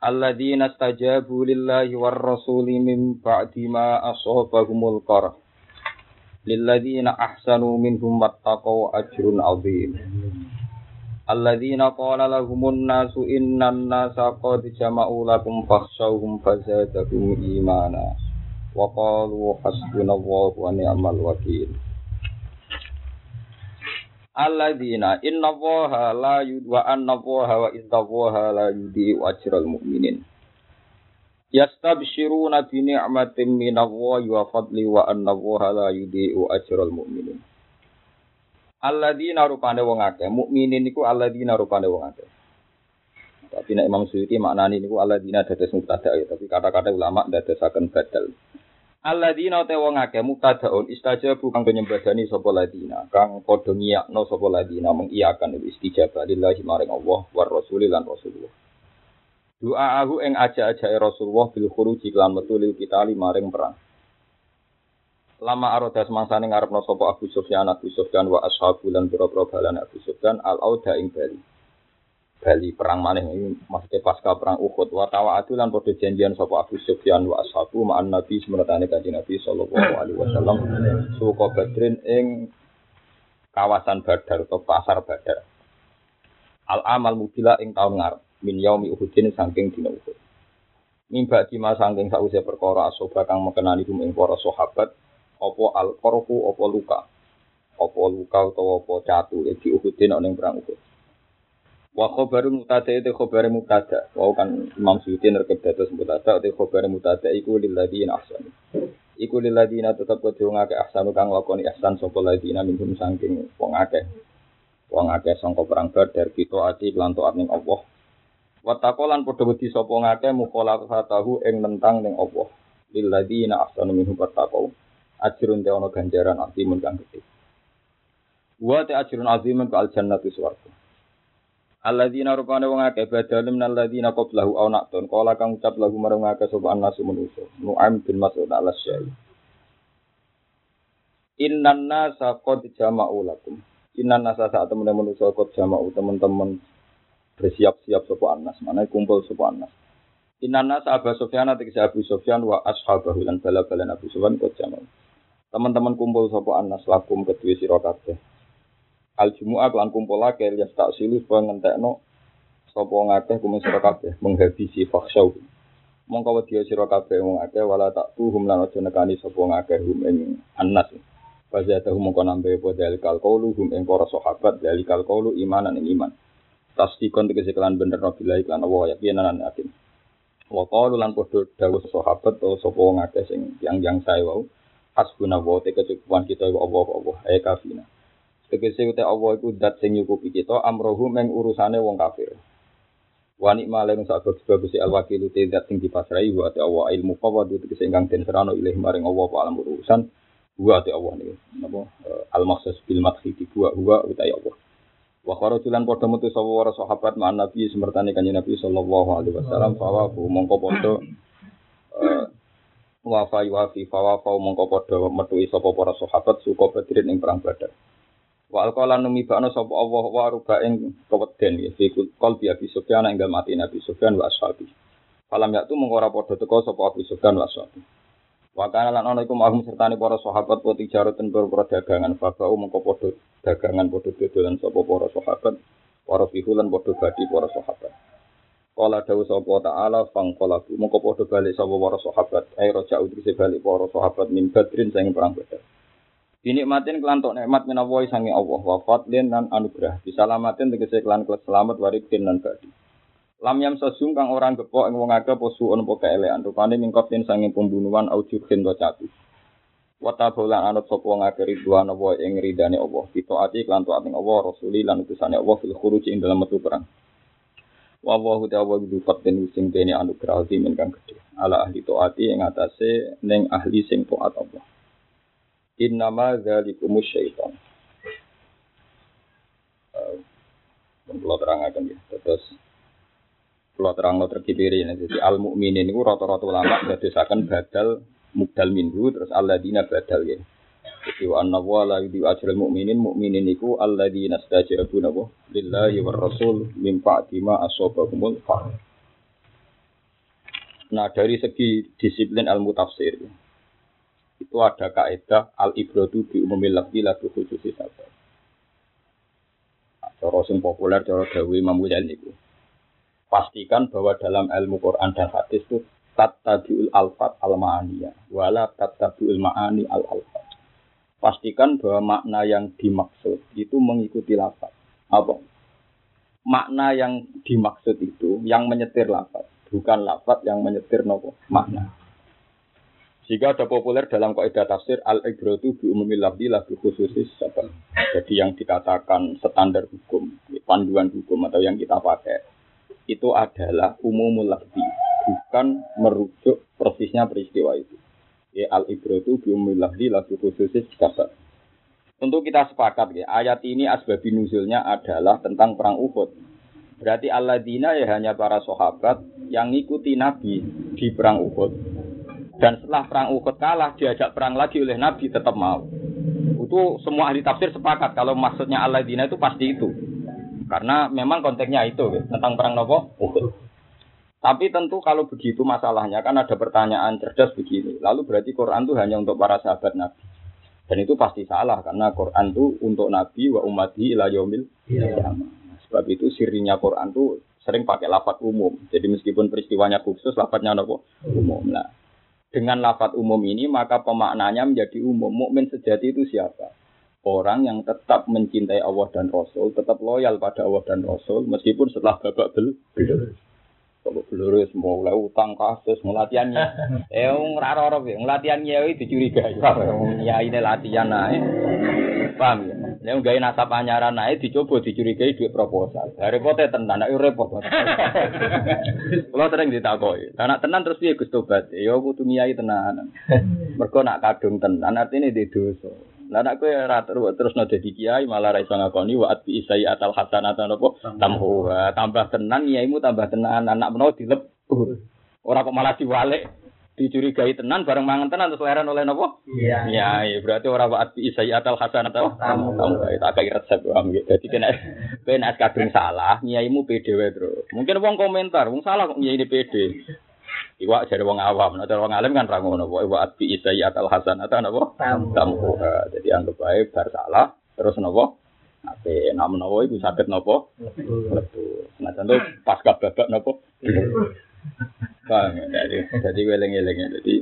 Alladzina stajabu lillahi war rasuli min ba'di ma asabahumul qarh. Lilladzina ahsanu minhum wattaqau ajrun azim. Alladzina qala lahumun nasu innan nasa qad jama'u lakum fakhshawhum fazadahum imana. Wa qalu hasbunallahu wa ni'mal wakil. Alladzina inna allaha la yud wa anna allaha wa inna allaha la yudhi'u ajral mu'minin. Yastabshiruna bi ni'matin min Allahi wa fadli wa anna allaha la yudhi'u ajral mu'minin. Alladzina rupane wong akeh, mukminin niku alladzina rupane wong akeh. Tapi nek Imam Suyuti maknani niku alladzina dados mubtada ya, tapi kata-kata ulama dadosaken badal. Alladzina te wong akeh mubtadaun istajabu kang penyembadani sapa ladina kang padha ngiyakno sapa ladina mengiyakan istijabah lillahi maring Allah war rasuli lan Rasulullah. Doaahu ing aja-ajake Rasulullah bil khuruji lan metu lil kitali maring perang. Lama aroda semangsane ngarepno sapa Abu Sufyan Abu Sufyan wa ashabu lan pira-pira balan Abu Sufyan al auda ing Bali. Bali perang maneh ini maksudnya pasca perang Uhud wa tawaatu lan padha janjian sapa Abu Sufyan wa ashabu ma'an Nabi semenatane kanjeng Nabi sallallahu alaihi wasallam suka Badrin ing kawasan Badar atau pasar Badar. Al amal mubila ing taun ngarep min yaumi Uhudin saking dina Uhud. Mimba dima saking sause perkara asoba kang mekenani hum ing para sahabat apa al qarfu apa luka. Apa luka utawa apa catu di Uhudin ana perang Uhud. Wa khobaru mutada itu khobaru mutada. Wa kan Imam Suyuti nerkep dados mutada itu khobaru mutada iku lilladzina ahsanu. Iku lilladzina tetep kudu ngake ahsanu kang lakoni ihsan sapa ladina minhum saking wong akeh. Wong akeh sangka perang Badar kita ati lan taat ning Allah. Wa taqolan padha wedi sapa ngake fatahu ing nentang ning Allah. Lilladzina ahsanu minhum wattaqau. Ajrun te ana ganjaran azimun kang gedhe. Wa te ajrun azimun al jannatu swarga. Alladzina rupane wong akeh badal min alladzina qablahu aw naqtun qala kang ucap lagu marang akeh sapa annasu manusa. Nu'aim bin Mas'ud al syai Innan nasa qad jama'u lakum. Innan nasa saat temen manusa qad jama'u teman-teman bersiap-siap sapa annas. Mana kumpul sapa annas. Innan nasa Abu Sufyan tegese Abu Sufyan wa ashabahu lan bala-balan Abu Sufyan qad jama'u. Teman-teman kumpul sapa annas lakum kedue sira kabeh al jumu'ah lan kumpul akeh ya tak silu ngentekno sapa ngakeh kumis sira menghabisi fakhsyau mongko wedi sira kabeh wong akeh wala tak tuhum lan aja nekani sapa ngakeh hum ing annas. Fazatahu mongko nambe apa dalikal qaulu hum ing para sahabat dalikal qaulu imanan ing iman. Tasdikon tegese kelan bener billahi lan Allah yakinan yakin. Wa qalu lan padha dawuh sahabat atau sapa wong akeh sing yang-yang sae wau hasbunallahu te kecukupan kita Allah Allah ay kafina Tegese uta Allah iku dat sing nyukupi kita amrohu meng urusane wong kafir. Wa nikma lan sak bagus al wakilu te dat sing dipasrai wa ta Allah ilmu qawadu tegese ingkang den serano ilih maring Allah wa alam urusan wa ta Allah niki. Napa al maksus bil madhi di wa huwa uta Allah. Wa kharajulan padha metu sapa para sahabat ma'an Nabi semertane kanjeng Nabi sallallahu alaihi wasallam fa mongko padha wa fa yuafi fa wa mongko padha metu sapa para sahabat suka badrin ing perang Badar. Wa alqala numi ba'na sapa Allah wa ruba ing keweden ya fi qalbi Abi Sufyan ing dalem ati Nabi Sufyan wa ashabi. Falam yaktu mengko ora padha teka sapa Abu Sufyan wa ashabi. Wa kana lan ana iku mahum sertane para sahabat wa tijaratan para dagangan babau mengko padha dagangan padha dodolan sapa para sahabat para fihulan padha badi para sahabat. Kala dawuh sapa ta'ala fangqalabu mengko padha balik sapa para sahabat ai raja utrise balik para sahabat min badrin sing perang badar. Dinikmatin kelantok nikmat minawai sangi Allah wafat dan anugerah. Disalamatin tegese kelan selamat waribin dan badi. Lam yam sesung kang orang gepok ing wong akeh posu ono poke elean rupane mingkotin sangi pembunuhan au jurhin to catu. Wata anut sapa wong akeh ridwan apa ing ridane Allah. Kita ati kelan taat ing Allah rasuli lan utusane Allah fil khuruj ing dalam metu perang. Wa wa huwa wa bi fatin sing dene anugerah azimin kang gedhe. Ala ahli taati ing atase ning ahli sing taat Allah. Innama dzalikumus syaitan. Kalau terangkan ya, terus kalau terang lo terkipiri ini, jadi al mukminin itu rata-rata ulama berdasarkan badal mudal minhu terus alladzina badal ya. Jadi wa anna wa la yudhi ajral mu'minin mu'minin iku alladzina stajabu nabo lillahi war rasul min ba'di ma asobahumul far. Nah dari segi disiplin ilmu tafsir itu ada kaidah al ibradu bi umumil lafzi la bi khususi sabab. Cara sing populer cara dawe Imam Ghazali niku. Pastikan bahwa dalam ilmu Quran dan hadis itu tattabiul alfat al ma'aniyah wala tattabiul ma'ani al alfat pastikan bahwa makna yang dimaksud itu mengikuti lafaz. Apa? Makna yang dimaksud itu yang menyetir lafaz, bukan lafaz yang menyetir nopo makna. Jika ada populer dalam kaidah tafsir al ibratu bi umumil lafzi la khususis sabab. Jadi yang dikatakan standar hukum, panduan hukum atau yang kita pakai itu adalah umumul lafzi, bukan merujuk persisnya peristiwa itu ya al ibratu bi ummillahi la khususis kabar. Tentu kita sepakat ya, ayat ini asbab nuzulnya adalah tentang perang Uhud. Berarti alladzina ya hanya para sahabat yang ngikuti Nabi di perang Uhud. Dan setelah perang Uhud kalah, diajak perang lagi oleh Nabi tetap mau. Itu semua ahli tafsir sepakat kalau maksudnya alladzina itu pasti itu. Karena memang konteksnya itu ya, tentang perang Nopo Uhud. Tapi tentu kalau begitu masalahnya kan ada pertanyaan cerdas begini. Lalu berarti Quran itu hanya untuk para sahabat Nabi. Dan itu pasti salah karena Quran itu untuk Nabi wa umati ila yaumil yeah. Sebab itu sirinya Quran itu sering pakai lafat umum. Jadi meskipun peristiwanya khusus lafadznya apa? Umum. Nah, dengan lafat umum ini maka pemaknanya menjadi umum. Mukmin sejati itu siapa? Orang yang tetap mencintai Allah dan Rasul, tetap loyal pada Allah dan Rasul meskipun setelah babak bel kalau peluru semua mulai utang kasus, ngelatihannya. Eh, ngeraro rob ya, ngelatihan nyai dicurigai. Ya ini latihan naik. Paham ya? Nek gawe nasab anyaran naik dicoba dicurigai duit proposal. Dari pote tenan, nek repot. Kalau sering ditakoki, anak tenan terus piye Gus tobat? Ya kudu nyai tenan. Mergo nak kadung tenan artine di dosa. Lah nek kowe ora terus no dadi kiai malah ra iso ngakoni wa at bi isai atal hasanatan apa tamhu tambah tenan kiaimu tambah tenan anak menawa dilebur. Ora kok malah diwalik dicurigai tenan bareng mangan tenan terus leren oleh nopo? Iya. Iya, iya. berarti ora wa at bi isai atal hasanatan tamhu. Tak kaya resep paham gitu. Dadi kena kena kadung salah, kiaimu pede wae terus. Mungkin wong komentar, wong salah kok kiai ini pede. Iwa jadi wong awam, nah wong alim kan rangono, wa iwa atbi isai atal hasan atau napa? Tampu. Jadi anggap baik bar salah, terus napa? Ape nam napa iku saged napa? Lebu. Nah contoh pas babak Bang, jadi jadi weleng-weleng jadi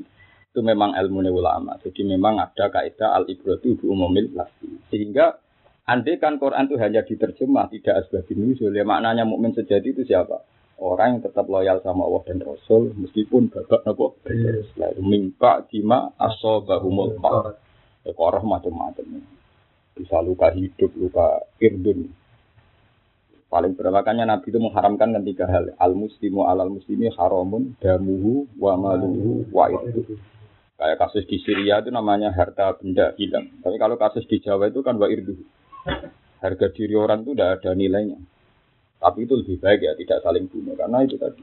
itu memang ilmu ulama. Jadi memang ada kaidah al ibratu bi umumil lafzi. Sehingga andai kan Quran itu hanya diterjemah tidak asbabun nuzul, ya maknanya mukmin sejati itu siapa? orang yang tetap loyal sama Allah dan Rasul meskipun babak nopo lalu mimpa dima asobahumul far ekoroh macam-macam. Bisa luka hidup luka irdun paling berlakannya Nabi itu mengharamkan kan tiga hal. Al muslimu alal muslimi haramun damuhu wa maluhu wa itu kayak kasus di Syria itu namanya harta benda hilang. Tapi kalau kasus di Jawa itu kan wa irdu. Harga diri orang itu tidak ada nilainya. Tapi itu lebih baik ya tidak saling bunuh. Karena itu tadi.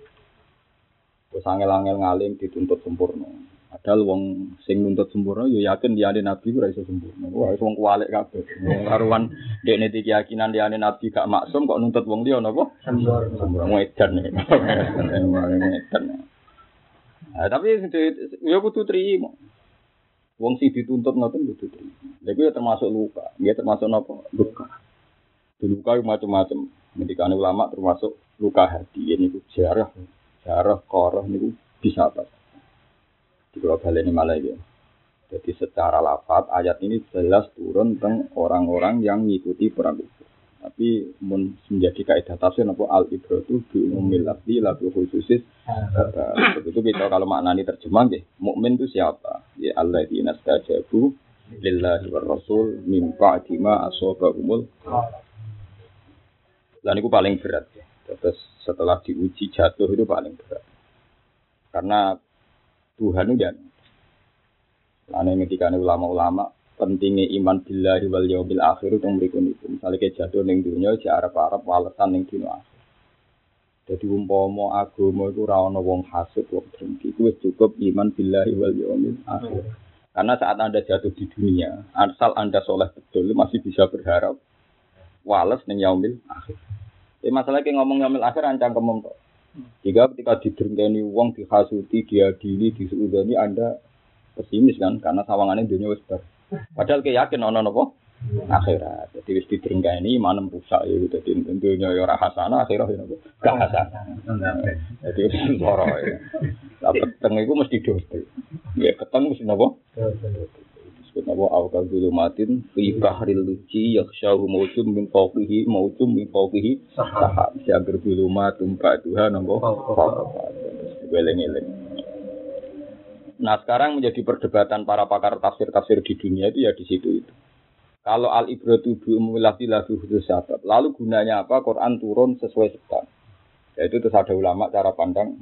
Terus angel-angel ngalim dituntut sempurna. Padahal wong sing nuntut sempurna yo yakin dia ada nabi ora iso sempurna. Wah, wong kualik kabeh. Wong karuan dekne iki keyakinan dia ada nabi gak maksum kok nuntut wong liya napa? Sempurna. Sempurna edan. Edan. Nah, tapi yo kudu trimo. Wong sing dituntut ngoten kudu trimo. Lha ya termasuk luka, ya termasuk napa? Luka. Luka macam-macam. Ketika ulama termasuk luka hati ini jarah, jarah koroh ini bisa apa? Di kalau ini malah ya. Jadi secara lafat ayat ini jelas turun tentang orang-orang yang mengikuti perang itu. Tapi menjadi kaidah tafsir apa al ibratu bi umumil lafzi la bi khususis. Itu kita kalau maknani terjemah deh. Mukmin itu siapa? Ya Allah di nastajabu lillahi war rasul min ba'di ma umul dan itu paling berat. Terus setelah diuji jatuh itu paling berat. Karena Tuhan itu jangan. Karena ketika ulama-ulama pentingnya iman billahi wal yaumil akhir itu mrikun itu. Misalnya kayak jatuh ning dunia di Arab-Arab walesan ning dunia akhir. Jadi umpama agama itu ra ono wong hasud wong drengki. Itu cukup iman billahi wal yaumil akhir. Karena saat Anda jatuh di dunia, asal Anda soleh betul, masih bisa berharap wales ning yaumil akhir. Tapi masalah ngomong yaumil akhir ancang kemem kok. Jika ketika didrengkeni wong dihasuti, diadili, disuudani Anda pesimis kan karena sawangannya dunia wis bar. Padahal kayak yakin ono nopo akhirat. Jadi wis didrengkeni manem rusak ya dadi dunia ya ora hasanah akhirat ya nopo gak hasanah. Jadi loro ya. Lah peteng iku mesti dosa. Ya ketemu mesti nopo? Disebut awal zulumatin fi bahril luci yakhshahu mawjum min fawqihi mawjum min fawqihi sahab. Siagar zulumatum ba'duha nopo? Weleng-eleng. Nah sekarang menjadi perdebatan para pakar tafsir-tafsir di dunia itu ya di situ itu. Kalau al ibratu bi umulati lagu sabab. Lalu gunanya apa? Quran turun sesuai sebab. Yaitu terus ada ulama cara pandang.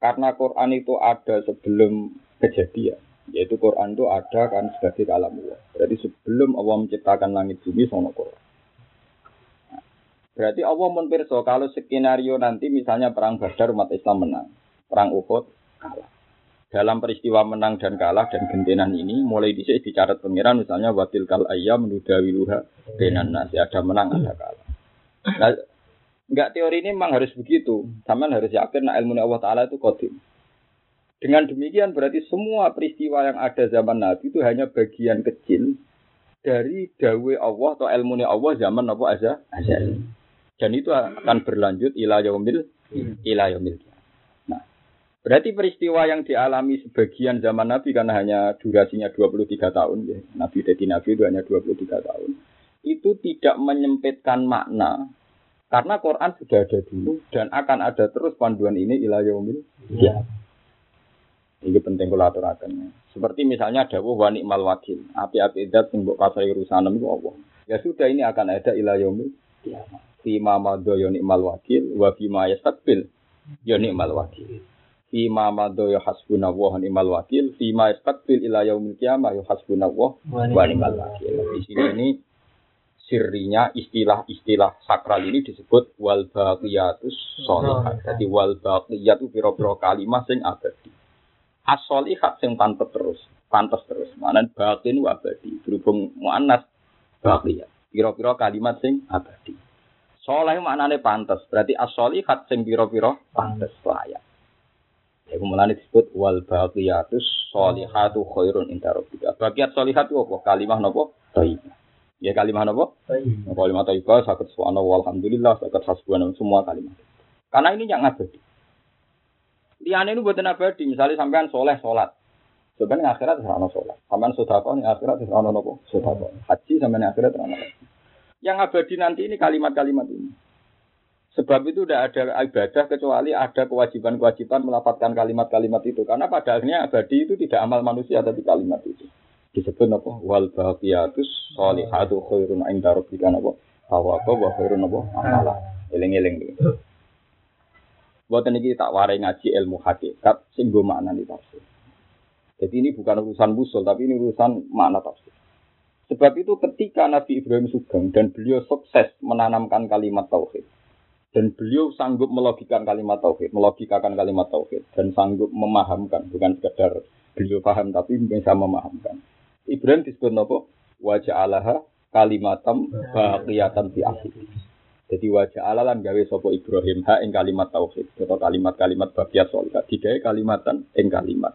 Karena Quran itu ada sebelum kejadian. Yaitu Quran itu ada kan sebagai kalam Allah. Berarti sebelum Allah menciptakan langit bumi sono Quran. Berarti Allah menpirso kalau skenario nanti misalnya perang Badar umat Islam menang, perang Uhud kalah dalam peristiwa menang dan kalah dan gentenan ini mulai dicek dicatat pengiran misalnya watil kal ayam menudawiluha benan nasi ada menang ada kalah. Nah, enggak teori ini memang harus begitu. Sama harus yakin nah ilmu Allah Taala itu kodim. Dengan demikian berarti semua peristiwa yang ada zaman Nabi itu hanya bagian kecil dari dawe Allah atau ilmu Allah zaman apa aja azali. Dan itu akan berlanjut ila yaumil ila yaumil Berarti peristiwa yang dialami sebagian zaman Nabi karena hanya durasinya 23 tahun, ya. Nabi jadi Nabi itu hanya 23 tahun. Itu tidak menyempitkan makna karena Quran sudah ada dulu dan akan ada terus panduan ini ila yaumil ya. Ini penting kula aturaken. Seperti misalnya dawuh wa ni'mal wakil. Api-api dat sing mbok kasari urusanem iku Allah. Ya sudah ini akan ada ila yaumil kiamat. Fi ma madha ya ni'mal wakil wa fi ma yastaqbil ya ni'mal wakil. Fima madho ya hasbunallah wa ni'mal wakil. Fima istaqbil ila yaumil qiyamah ya hasbunallah wa ni'mal wakil. Di sini ini sirrinya istilah-istilah sakral ini disebut wal baqiyatus sholihat. Jadi wal baqiyat itu pira-pira kalimat sing abadi. As-sholihat sing pantes terus, pantes terus. Mana baqin wa abadi. Berhubung muannas baqiyat. Pira-pira kalimat sing abadi. Soleh maknane pantes, berarti as-sholihat sing pira-pira pantes layak. Ya kemudian disebut wal baqiyatus solihatu khairun inda rabbika. Bagiat solihat itu apa? Kalimah nopo? Thayyibah. Ya kalimah nopo? Thayyibah. Kalimah thayyibah sakit subhanallah walhamdulillah sakit hasbunallah semua kalimat. Karena ini yang abadi. Liane ini buatan abadi. Misalnya sampean soleh solat. Sebenarnya akhirat serana sholat. Sampean sodako ini akhirat serana nopo? Sodako. Haji sampean akhirat serana Yang abadi nanti ini kalimat-kalimat ini. Sebab itu tidak ada ibadah kecuali ada kewajiban-kewajiban melapatkan kalimat-kalimat itu. Karena pada akhirnya abadi itu tidak amal manusia tapi kalimat itu. Disebut apa? Wal baqiyatus sholihatu khairun inda rabbika apa? Tawaqa wa khairun apa? Amala. Eling-eling. Buat ini tak warai ngaji ilmu hakikat sing go makna tafsir. Jadi ini bukan urusan musul tapi ini urusan makna tafsir. Sebab itu ketika Nabi Ibrahim Sugeng dan beliau sukses menanamkan kalimat tauhid dan beliau sanggup melogikan kalimat tauhid, melogikakan kalimat tauhid dan sanggup memahamkan, bukan sekedar beliau paham tapi bisa memahamkan. Ibrahim disebut nopo wajah Allah kalimatam baqiyatan fi akhir. Jadi wajah Allah lan gawe sopo Ibrahim ha ing kalimat tauhid atau kalimat-kalimat baqiyat soleh digawe kalimatan ing kalimat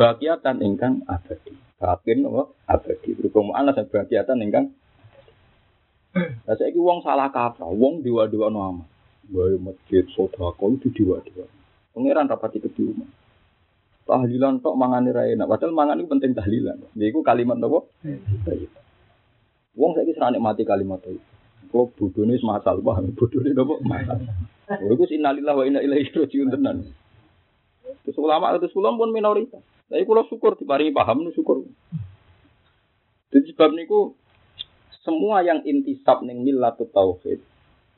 baqiyatan ingkang abadi. Bakin nopo abadi. Berhubung mu'anas dan baqiyatan ingkang Lah saiki wong salah kaprah, wong no amat. Wae masjid sodako itu diwa-diwa. Pangeran rapati ke rumah. Tahlilan tok mangane ra enak. Padahal mangan itu penting tahlilan. Iku kalimat napa? Wong saiki serane mati kalimat itu. Kok bodone masal paham bodone napa? Masal. Oh iku innalillahi wa inna ilaihi rajiun tenan. Terus ulama itu ulama pun minoritas. Tapi kalau syukur diparingi paham syukur. Jadi sebab niku semua yang intisab ning millatut tauhid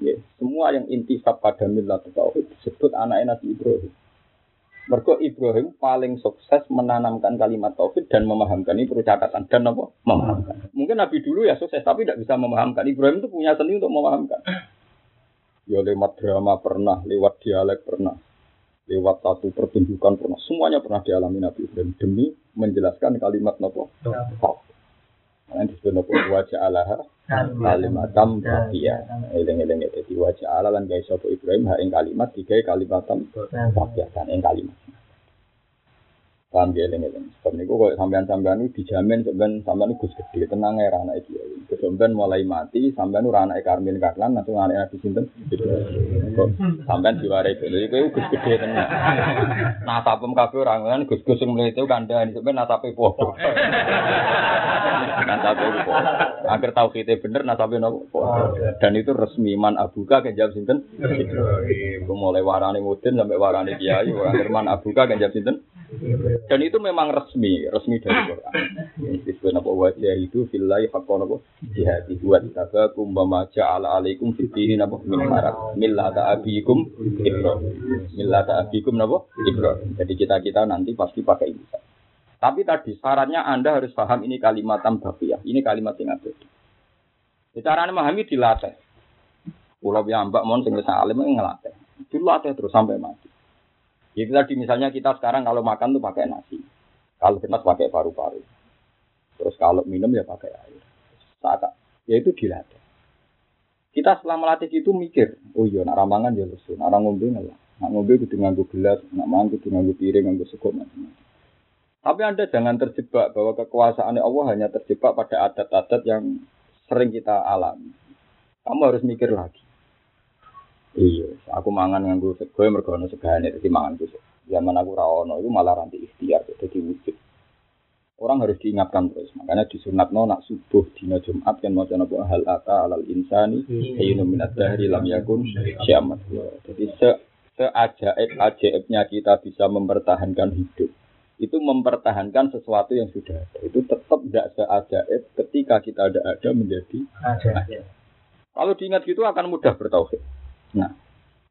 Ya, semua yang intisab pada milah tauhid disebut anak Nabi Ibrahim. Mergo Ibrahim paling sukses menanamkan kalimat tauhid dan memahamkan ini perlu catatan dan apa? Memahamkan. Mungkin Nabi dulu ya sukses tapi tidak bisa memahamkan. Ibrahim itu punya seni untuk memahamkan. Ya lewat drama pernah, lewat dialek pernah, lewat satu pertunjukan pernah. Semuanya pernah dialami Nabi Ibrahim demi menjelaskan kalimat nopo. Karena disebut nopo wajah Allah kalimatam bakia. Eleng-eleng jadi wajah Allah lan guys sapa Ibrahim ha ing kalimat tiga kalimatam bakia kan ing kalimat. Paham ya eleng-eleng. Sebab niku kok sampean-sampean itu dijamin sampean sampean itu Gus gede tenang ya anak iki. Sampean mulai mati sampean ora anak Karmin Karlan atau anak Nabi sinten? Kok sampean diwarai dulu iku Gus gede tenang. Nah, tapem kabeh orang kan Gus-gus sing mulai itu kandhani sampean nasape podo. nasabe podo. Agar tauhidnya bener nasabe nopo. Dan itu resmi man abuka kan jawab sinten? Mulai warani mudin sampai warani kiai, akhir man abuka kan jawab sinten? Dan itu memang resmi, resmi dari Quran. Disebut apa wajah itu fillahi haqqan apa jihadi wa tabakum wa ma ja'ala alaikum fid dini napa min haraj millata abikum Ibrahim. Millata abikum napa Ibrahim. Jadi kita-kita nanti pasti pakai ini. Tapi tadi syaratnya Anda harus paham ini kalimat tambaqiyah. Ini kalimat yang abadi. Caranya memahami dilatih. Pulau yang mbak mon sing alim ngelatih. Dilatih terus sampai mati. Itu tadi misalnya kita sekarang kalau makan tuh pakai nasi. Kalau kita pakai paru-paru. Terus kalau minum ya pakai air. Saat ya itu dilatih. Kita setelah melatih itu mikir, oh iya nak ramangan ya lesu, nak ngombe ngelah. Nak ngombe kudu nganggo gelas, nak mangan kudu nganggo piring, nganggo sego macam-macam. Tapi Anda jangan terjebak bahwa kekuasaan Allah hanya terjebak pada adat-adat yang sering kita alami. Kamu harus mikir lagi. Iya, aku mangan nganggo sego mergo ono segane dadi mangan ku. Zaman aku ra ono itu malah ranti ikhtiar dadi wujud. Orang harus diingatkan terus. Makanya di sunatno nak subuh dina Jumat kan mau napa hal ata alal insani hayyun minad dahri lam yakun syamat. Jadi se seajaib ajaibnya kita bisa mempertahankan hidup itu mempertahankan sesuatu yang sudah ada. Itu tetap tidak seajaib ketika kita ada ada menjadi ajaib. Kalau diingat gitu akan mudah bertauhid. Nah,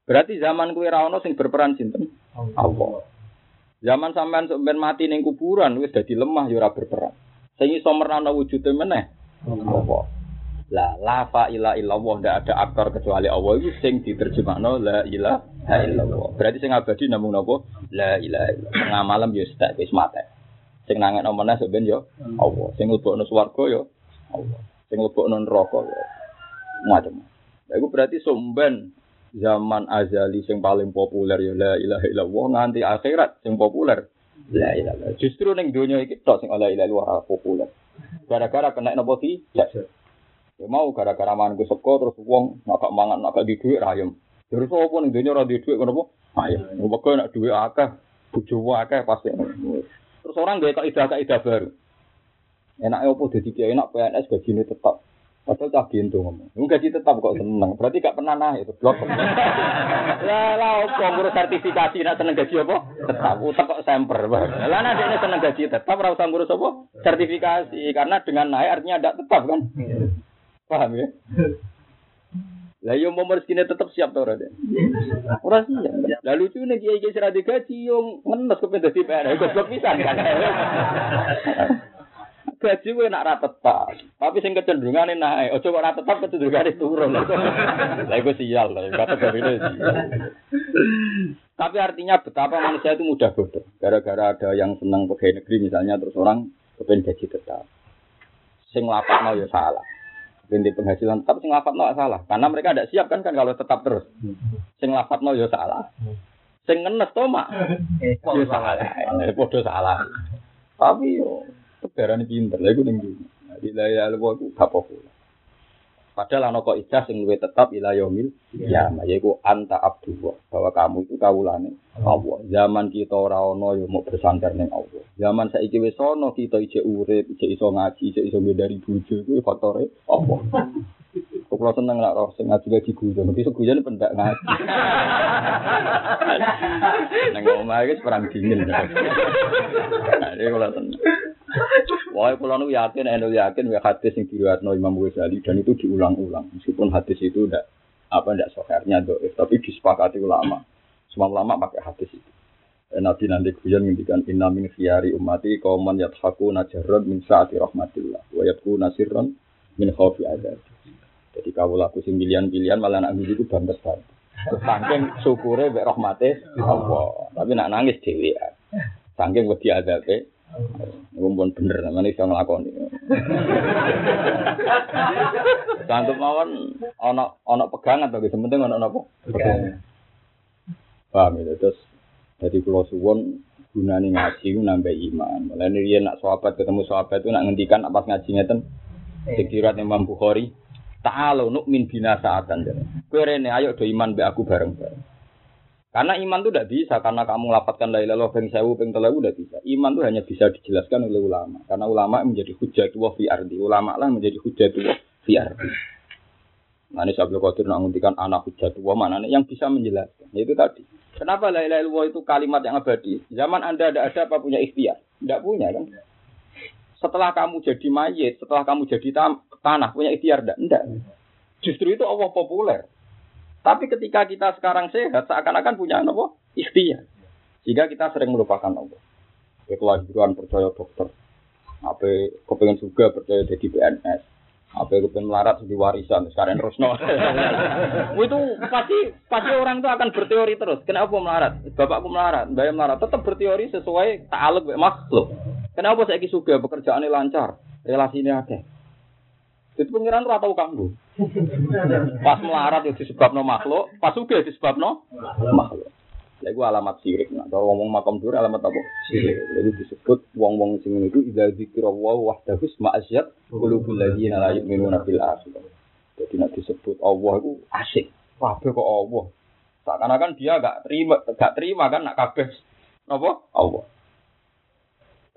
berarti zaman kue rawono sing berperan sinten? Allah. Zaman sampean sampean mati ning kuburan wis dadi lemah ya ora berperan. Sing iso merana wujude meneh Allah. La la fa ila illallah ndak ada aktor kecuali Allah itu sing diterjemahno la ilaha illallah. Berarti sing abadi namung napa? La ilaha illallah. Tengah malam yo stek wis mate. Sing nangek nomene sampean yo Allah. Sing mlebokno swarga yo Allah. Sing mlebokno neraka yo macam. Iku berarti somben zaman azali sing paling populer ya la ilaha illallah nganti akhirat sing populer la ilaha. Justru ning donya iki tok sing la ilaha illallah populer. Gara-gara kena napa ki? Ya. ya mau gara-gara mangan seko terus wong nak mangan nak di dhuwit rayem. Terus apa ning donya ora di dhuwit ngono apa? Ayo, mergo nak dhuwit akeh, bojo akeh pasti. Terus orang gak kaidah kaidah baru. Enaknya apa jadi kiai enak PNS gajine tetap. Padahal cah gintu ngomong. Lu gaji tetap kok seneng. Berarti gak pernah naik itu blok. Lah lah opo ngurus sertifikasi nak seneng gaji apa? Tetap utek kok semper. Lah nek ini seneng gaji tetap ora usah ngurus apa? Sertifikasi karena dengan naik artinya tidak tetap kan? Paham ya? Lah yo mau rezekine tetap siap to ora deh. Ora siap. Lah lucu nih kiai kiai seradi gaji yo ngenes kepen dadi PNS goblok pisan kan. Gaji gue nak rata tetap, tapi sing kecenderungan naik. Ojo kok rata tetap kecenderungan turun. Lah gue sial lah, kata ini. Tapi artinya betapa manusia itu mudah bodoh. Gara-gara ada yang senang pegawai negeri misalnya terus orang kepengen gaji tetap. Sing lapak mau ya salah. Ganti penghasilan tetap sing lapat mau salah. Karena mereka tidak siap kan kan kalau tetap terus. Sing mau ya salah. Sing ngenes to mak. Ya salah. Bodoh salah. Tapi yo Darane pinter, lha iku ning dunya. Jadi la ya Allah iku gak apa Padahal ana kok ijazah sing luwih tetap ila yaumil ya yaiku anta abdullah bahwa kamu itu kawulane Allah. Zaman kita ora ana ya mau bersandar ning Allah. Zaman saiki wis ana kita ijek urip, ijek iso ngaji, ijek iso dari bojo iku faktore Allah. Kok seneng lah roh sing ngaji ngaji guyon. Mesti guyon pendak ngaji. Nang omah iki perang dingin. Nah, seneng. Wah, kalau nu yakin, enu yakin, ya hadis yang diriwayatkan Imam Ghazali dan itu diulang-ulang. Meskipun hadis itu tidak apa ndak sohernya doif, tapi disepakati ulama. Semua ulama pakai hadis itu. Dan Nabi nanti kemudian ngendikan inna min khiyari ummati qauman yadhaku najarrad min saati rahmatillah wa yabku nasirran min khaufi adab. Jadi kau laku sing pilihan-pilihan malah anak itu banget banget. Saking syukure mbek rahmate Allah. Tapi nak nangis dhewean. Saking wedi adabe Ngumpul bener namanya iso nglakoni. Sanggup mawon ana ana pegangan to penting ana napa? Pegangan. Paham ya terus jadi kalau suwon gunane ngaji nambah iman. Mulane riyen nak sahabat ketemu sahabat itu nak ngendikan apa ngaji ngeten. Sekirat Imam Bukhari, ta'alu nu'min bina sa'atan. Kowe rene ayo do iman be aku bareng-bareng. Karena iman itu tidak bisa, karena kamu lapatkan la ilaha peng sewu peng telawu tidak bisa. Iman itu hanya bisa dijelaskan oleh ulama. Karena ulama menjadi hujatullah fi ardi. Ulama lah menjadi hujatullah fi ardi. Nah ini Sabtu Qadir nak nguntikan anak hujatullah mana yang bisa menjelaskan. Itu tadi. Kenapa la ilaha itu kalimat yang abadi? Zaman Anda ada ada apa punya ikhtiar? Tidak punya kan? Setelah kamu jadi mayit, setelah kamu jadi tanah, punya ikhtiar tidak? Tidak. Justru itu Allah populer. Tapi ketika kita sekarang sehat, seakan-akan punya apa? Ikhtiar. Sehingga kita sering melupakan Allah. Kelahiran percaya dokter. Apa kepengen juga percaya jadi PNS. Apa kepengen melarat jadi warisan. Sekarang terus no. itu pasti pasti orang itu akan berteori terus. Kenapa melarat? Bapakku melarat, bayar melarat. Tetap berteori sesuai ta'aluk makhluk. Kenapa saya suka pekerjaannya lancar, relasinya ada. Itu pengiran ora tau kanggo. Pas melarat ya disebabno makhluk, pas juga disebabno makhluk. Lha iku alamat sirik. Nah, kalau ngomong makam dur alamat apa? Sirik. Jadi disebut wong-wong sing itu idza dzikrallah wahdahu ma'asyat qulubul ladzina la yu'minuna bil akhir. Jadi nak disebut Allah itu asik. Kabeh kok Allah. Seakan-akan dia gak terima, gak terima kan nak kabeh apa? Allah.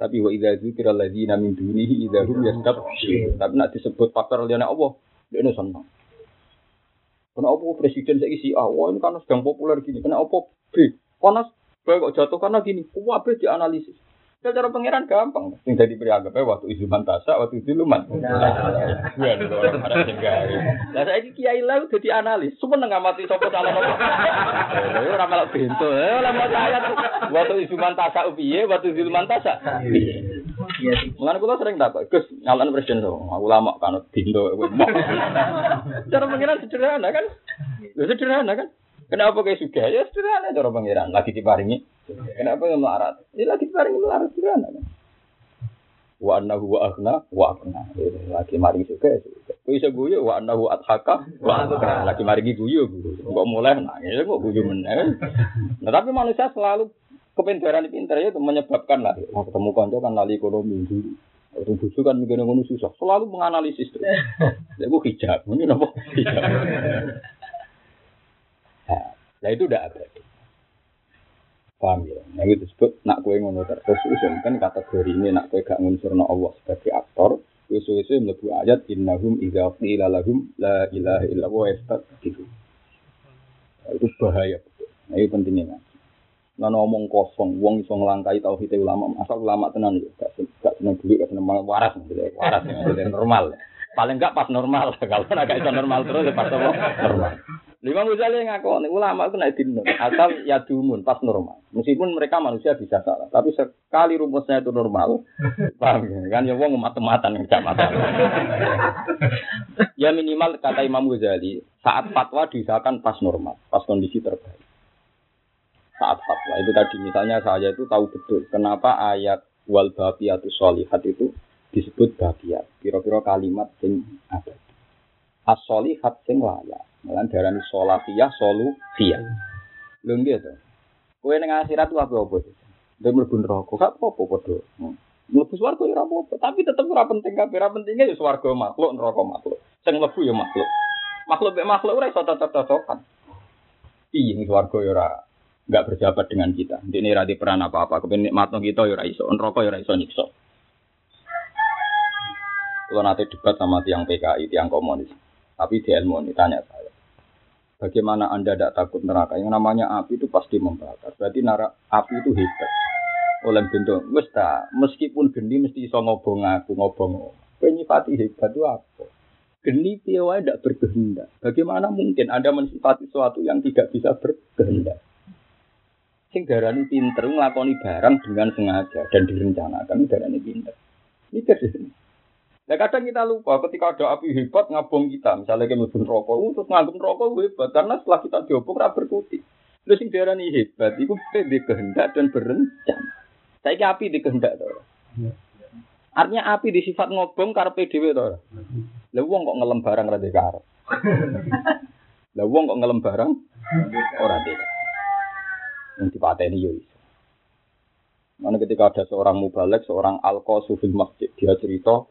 Tapi wa idza dzikra alladziina min dunihi idza hum yastabshirun. Tapi nak disebut faktor liyane Allah, dia ini senang. Kenapa presiden saya isi A? Wah ini karena sedang populer gini. Kenapa B? Panas B kok jatuh karena gini. Wah B dianalisis. Ya cara pangeran gampang. Yang jadi berianggap waktu itu mantasa, waktu itu luman. Ya, orang ada tinggal. Nah saya kiai lah jadi analis. Semua ngamati sopo salah nopo. Ya ora malah bento. Ya lama saya waktu itu mantasa upiye, waktu itu mantasa. Mengenai kula sering tak, Gus ngalan presiden so, aku lama kan bento. Cara pangeran sederhana kan? Sederhana kan? Kenapa kayak suka? Ya sederhana cara pangeran. Lagi diparingi. Kenapa yang melarat? Ya lagi diparingi melarat sederhana kan. Wa annahu wa aghna wa aghna. Ya, lagi maringi suka ya suka. Kok iso guyu wa annahu adhaka wa adhaka. Lagi maringi guyu. Kok mulai nangis kok guyu meneh. Nah tapi manusia selalu kepintaran pintar ya itu menyebabkan lah. Nah, ketemu konco kan lali ekonomi dulu. Rubusu kan mikir ngono susah. Selalu menganalisis terus. Ya gue hijab. Ini apa? Hijab. Nah itu udah abadi. Paham ya? Nah itu disebut nak kue ngono terus kan kategori ini nak kue gak ngunsurna Allah sebagai aktor. Isu-isu mlebu ayat innahum idza qila lahum la ilaha illallah gitu. Nah, itu bahaya betul. Nah itu pentingnya kan. Nah ngomong kosong, wong iso nglangkai tauhid ulama, asal ulama tenan ya, gak gak seneng duit, gak seneng waras, waras, normal. Paling gak pas normal, kalau gak iso normal terus ya pas normal. Lima misalnya ngaku ulama itu naik dino, asal ya dumun pas normal. Meskipun mereka manusia bisa salah, tapi sekali rumusnya itu normal, paham ya? Kan ya wong mata-matan yang gak ya minimal kata Imam Ghazali, saat fatwa diusahakan pas normal, pas kondisi terbaik. Saat fatwa itu tadi misalnya saya itu tahu betul kenapa ayat wal baqiyatu sholihat itu disebut baqiyat. Kira-kira kalimat sing ada. As-sholihat sing layak Malah darani solatiyah solutiyah. Lho nggih to. Kowe ning akhirat ku apa apa? Dia mlebu neraka, gak apa-apa padha. Mlebu swarga ya apa-apa, tapi tetep ora penting kabeh, ora pentingnya ya swarga makhluk, neraka makhluk. Sing mlebu ya makhluk. Makhluk mek makhluk ora iso cocok-cocokan. Piye ning swarga ya ora enggak berjabat dengan kita. Ini ra di peran apa-apa, kepen nikmatno kita ya ora iso, neraka ya iso. Kalau nanti debat sama tiang PKI, tiang komunis, tapi di ilmu ini tanya saya. Bagaimana Anda tidak takut neraka? Yang namanya api itu pasti membakar. Berarti nara, api itu hebat. Oleh bentuk, mesti meskipun geni mesti iso ngobong aku, ngobong. Penyipati hebat itu apa? Geni piawai tidak berkehendak. Bagaimana mungkin Anda mensifati sesuatu yang tidak bisa berkehendak? Sing darani pinter nglakoni barang dengan sengaja dan direncanakan darani pinter. Mikir sih. Nah kadang kita lupa ketika ada api hebat ngabung kita, misalnya kita mlebu rokok, untuk ngabung rokok hebat karena setelah kita diobong ra berkutik. Terus sing darani hebat iku di kehendak dan berencana. Saya api di kehendak. Artinya api di sifat ngobong karpe dhewe to. Lah wong kok ngelem barang ra karep. Lah wong kok ngelem barang ora dhewe. Yang dipateni yo iso. Mana ketika ada seorang mubalek, seorang alko sufil masjid, dia cerita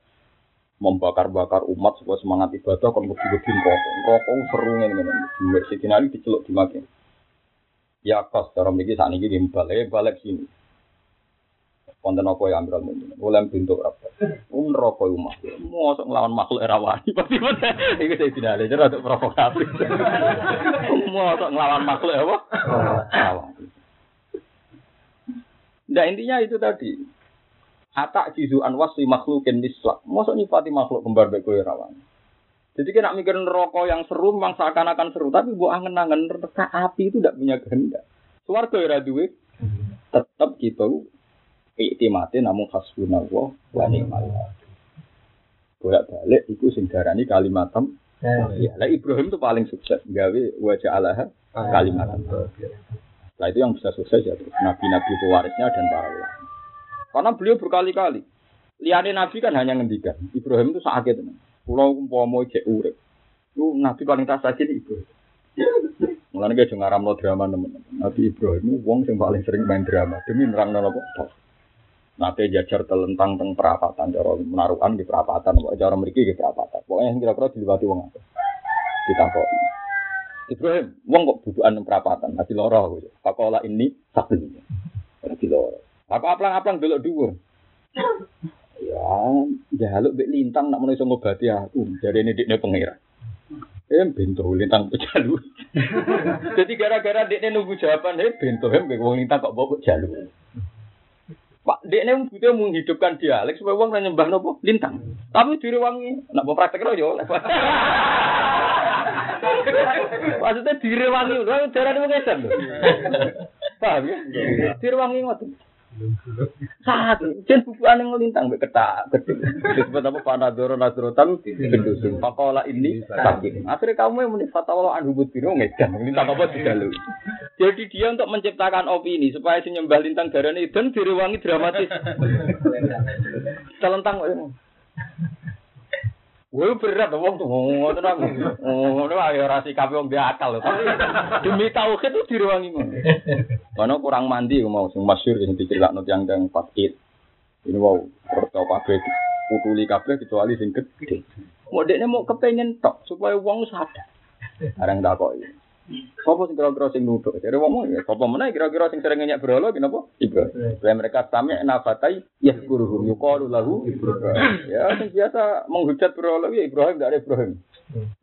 membakar-bakar umat supaya semangat ibadah kon wedi-wedi rokok. Rokok seru ngene. Duwe Sidin Ali diceluk di makin. Ya kos cara mriki sak niki balik balik sini. Wonten apa ya Amirul Mukminin? Ulem pintu rapat. Um rokok umat. Mosok nglawan makhluk era wani. Pasti? Iki saya tidak ada jadi untuk provokatif. Mosok nglawan makhluk apa? Rawani. Nah intinya itu tadi. Atak jizu anwas si makhlukin mislak. Masa nyifati makhluk kembar baik kue rawan. Jadi kena mikirin rokok yang seru memang seakan-akan seru. Tapi buat angen-angen reka api itu tidak punya kehendak. Suarga ya duit. Tetap gitu. Iktimati namun hasbunallah wa ni'mal Bolak balik itu sing darani kalimatam. Ya, lah Ibrahim itu paling sukses gawe wajah Allah kalimatam. Nah itu yang bisa sukses ya nabi-nabi pewarisnya dan para ulama. Karena beliau berkali-kali. Liane Nabi kan hanya ngendikan. Ibrahim itu sakit. Pulau umpama cek urip. Itu Nabi paling tak sakit Ibrahim. Mulane ge ngaramno drama teman-teman. Nabi Ibrahim wong yang paling sering main drama demi nerang apa? Nabi jajar telentang teng perapatan cara menaruhan di perapatan, cara mriki di perapatan. Pokoknya yang kira-kira diliwati wong akeh. kok. Ibrahim, wong kok butuhan perapatan, nanti loro gitu. Pakola ini ini. Nanti loro. Aku aplang-aplang dulu dhuwur. Ya, jaluk mbek lintang nak menawa iso ngobati aku. Ini dikne pengira. Eh bento lintang jaluk. Jadi gara-gara dikne nunggu jawaban, eh bento hem wong lintang kok bawa jaluk. Pak, dekne butuh menghidupkan dialek supaya wong nyembah nopo lintang. Tapi direwangi, nak mau praktek yo. Maksudnya direwangi, darane wong edan lho. Paham ya? Direwangi ngoten. Sakit. Jen bubukan yang melintang mbek ketak. Disebut apa panadoro nasrotan gendusung. Pakola ini sakit. Akhirnya kamu yang muni fatwa an hubut biro ngedan. Melintang apa didalu. Jadi dia untuk menciptakan opini supaya si nyembah lintang darah ini dan direwangi dramatis. Telentang kok. Wah berat wong tuh ngono aku. Ngono ayo ora sikap wong dia akal Tapi demi tauhid itu direwangi ngono. Mana kurang mandi mau sing masyhur sing diceritano tiyang tiyang pas Id. Ini wow, pertau kabeh putuli kabeh kecuali sing gede. Dekne mau kepengen tok supaya wong sadar. Arang tak kok. Sopo sing kira-kira sing nuduh? Jadi wong ya sapa meneh kira-kira sing sering nyak berhala kenapa? Ibrahim. Supaya mereka sami nafatai ya guruhum yuqalu lahu Ibrahim. Ya sing biasa menghujat berhala ya Ibrahim dari Ibrahim.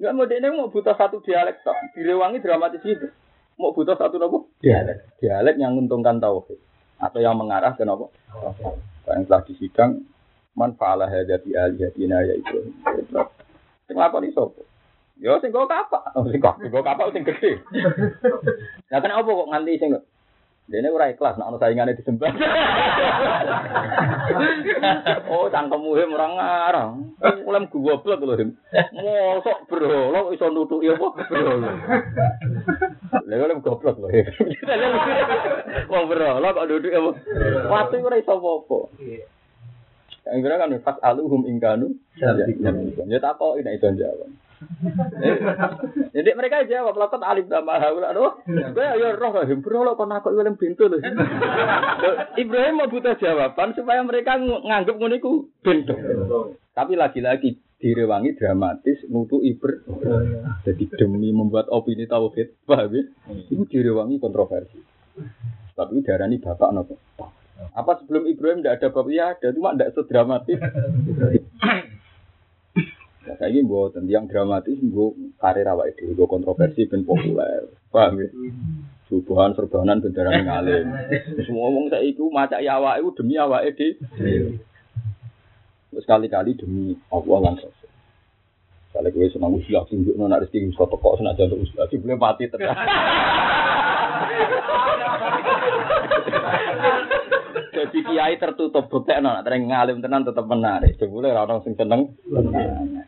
Enggak mau dekne mau butuh satu dialek tok. Direwangi dramatis itu. Mau butuh satu nopo? Dialek. Dialek yang menguntungkan tauhid atau yang mengarah ke nopo? Yang telah disidang man fa'ala hadati alihatina ya Ibrahim. Sing lakoni sapa? Ya sing kok kapak, oh, sing kok kok kapak sing gede. Lah kenapa kok nganti sing Dene ora ikhlas nek ana saingane disembah. oh, cangkemmu hem ora ngarang. Mulai goblok lho hem. Mosok bro, lo iso nutuki apa bro. Lha oleh goblok lho. Wong bro, lo kok duduk apa? Watu ora iso apa-apa. Yang kira kan pas aluhum ingkanu. Ya tak kok ini itu jawab. Jadi mereka jawab lakot alif nama haula aduh. Gue ya roh lah bro lo kon aku film pintu loh. Ibrahim mau butuh jawaban supaya mereka nganggep ngono iku pintu. Tapi lagi-lagi direwangi dramatis nutu iber. Jadi demi membuat opini tauhid, paham ya? Itu direwangi kontroversi. Tapi darani bapak nopo. Apa sebelum Ibrahim tidak ada bapak? Ya ada, cuma tidak sedramatis. Nah, saya ini buat yang dramatis, gue karir awak itu, gue kontroversi ben populer, paham ya? Subuhan serbanan bendaran ngalim. Semua ngomong saya itu maca ya awak itu demi awak itu. Sekali-kali demi Allah Rasul. Kalau gue senang usia, tunjuk nona rezeki bisa teko senajan untuk usia, boleh mati tenang. Jadi kiai tertutup bukti nona, terus ngalim tenan tetap menarik. Jebule ora ono sing seneng.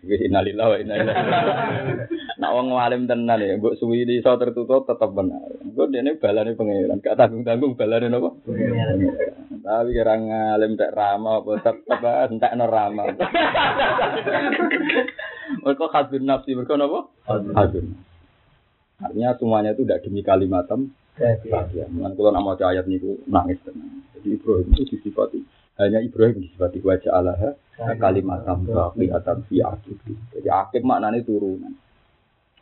Wis innalillahi wa inna ilaihi Nak wong ngalim tenan ya, mbok suwi iso tertutup tetap benar. Engko dene balane pangeran, gak tanggung-tanggung balane napa? Tapi kira ngalim tak rama apa tetep entekno rama. Mereka hadun nafsi, mereka apa? Hadun. Artinya semuanya itu tidak demi kalimatam bahagia. Mungkin kalau nama ayat ini nangis tenang. Jadi Ibrahim itu disifati hanya Ibrahim disifati wajah Allah kalimatam bahagiatan fi akib. Jadi akib maknanya turunan.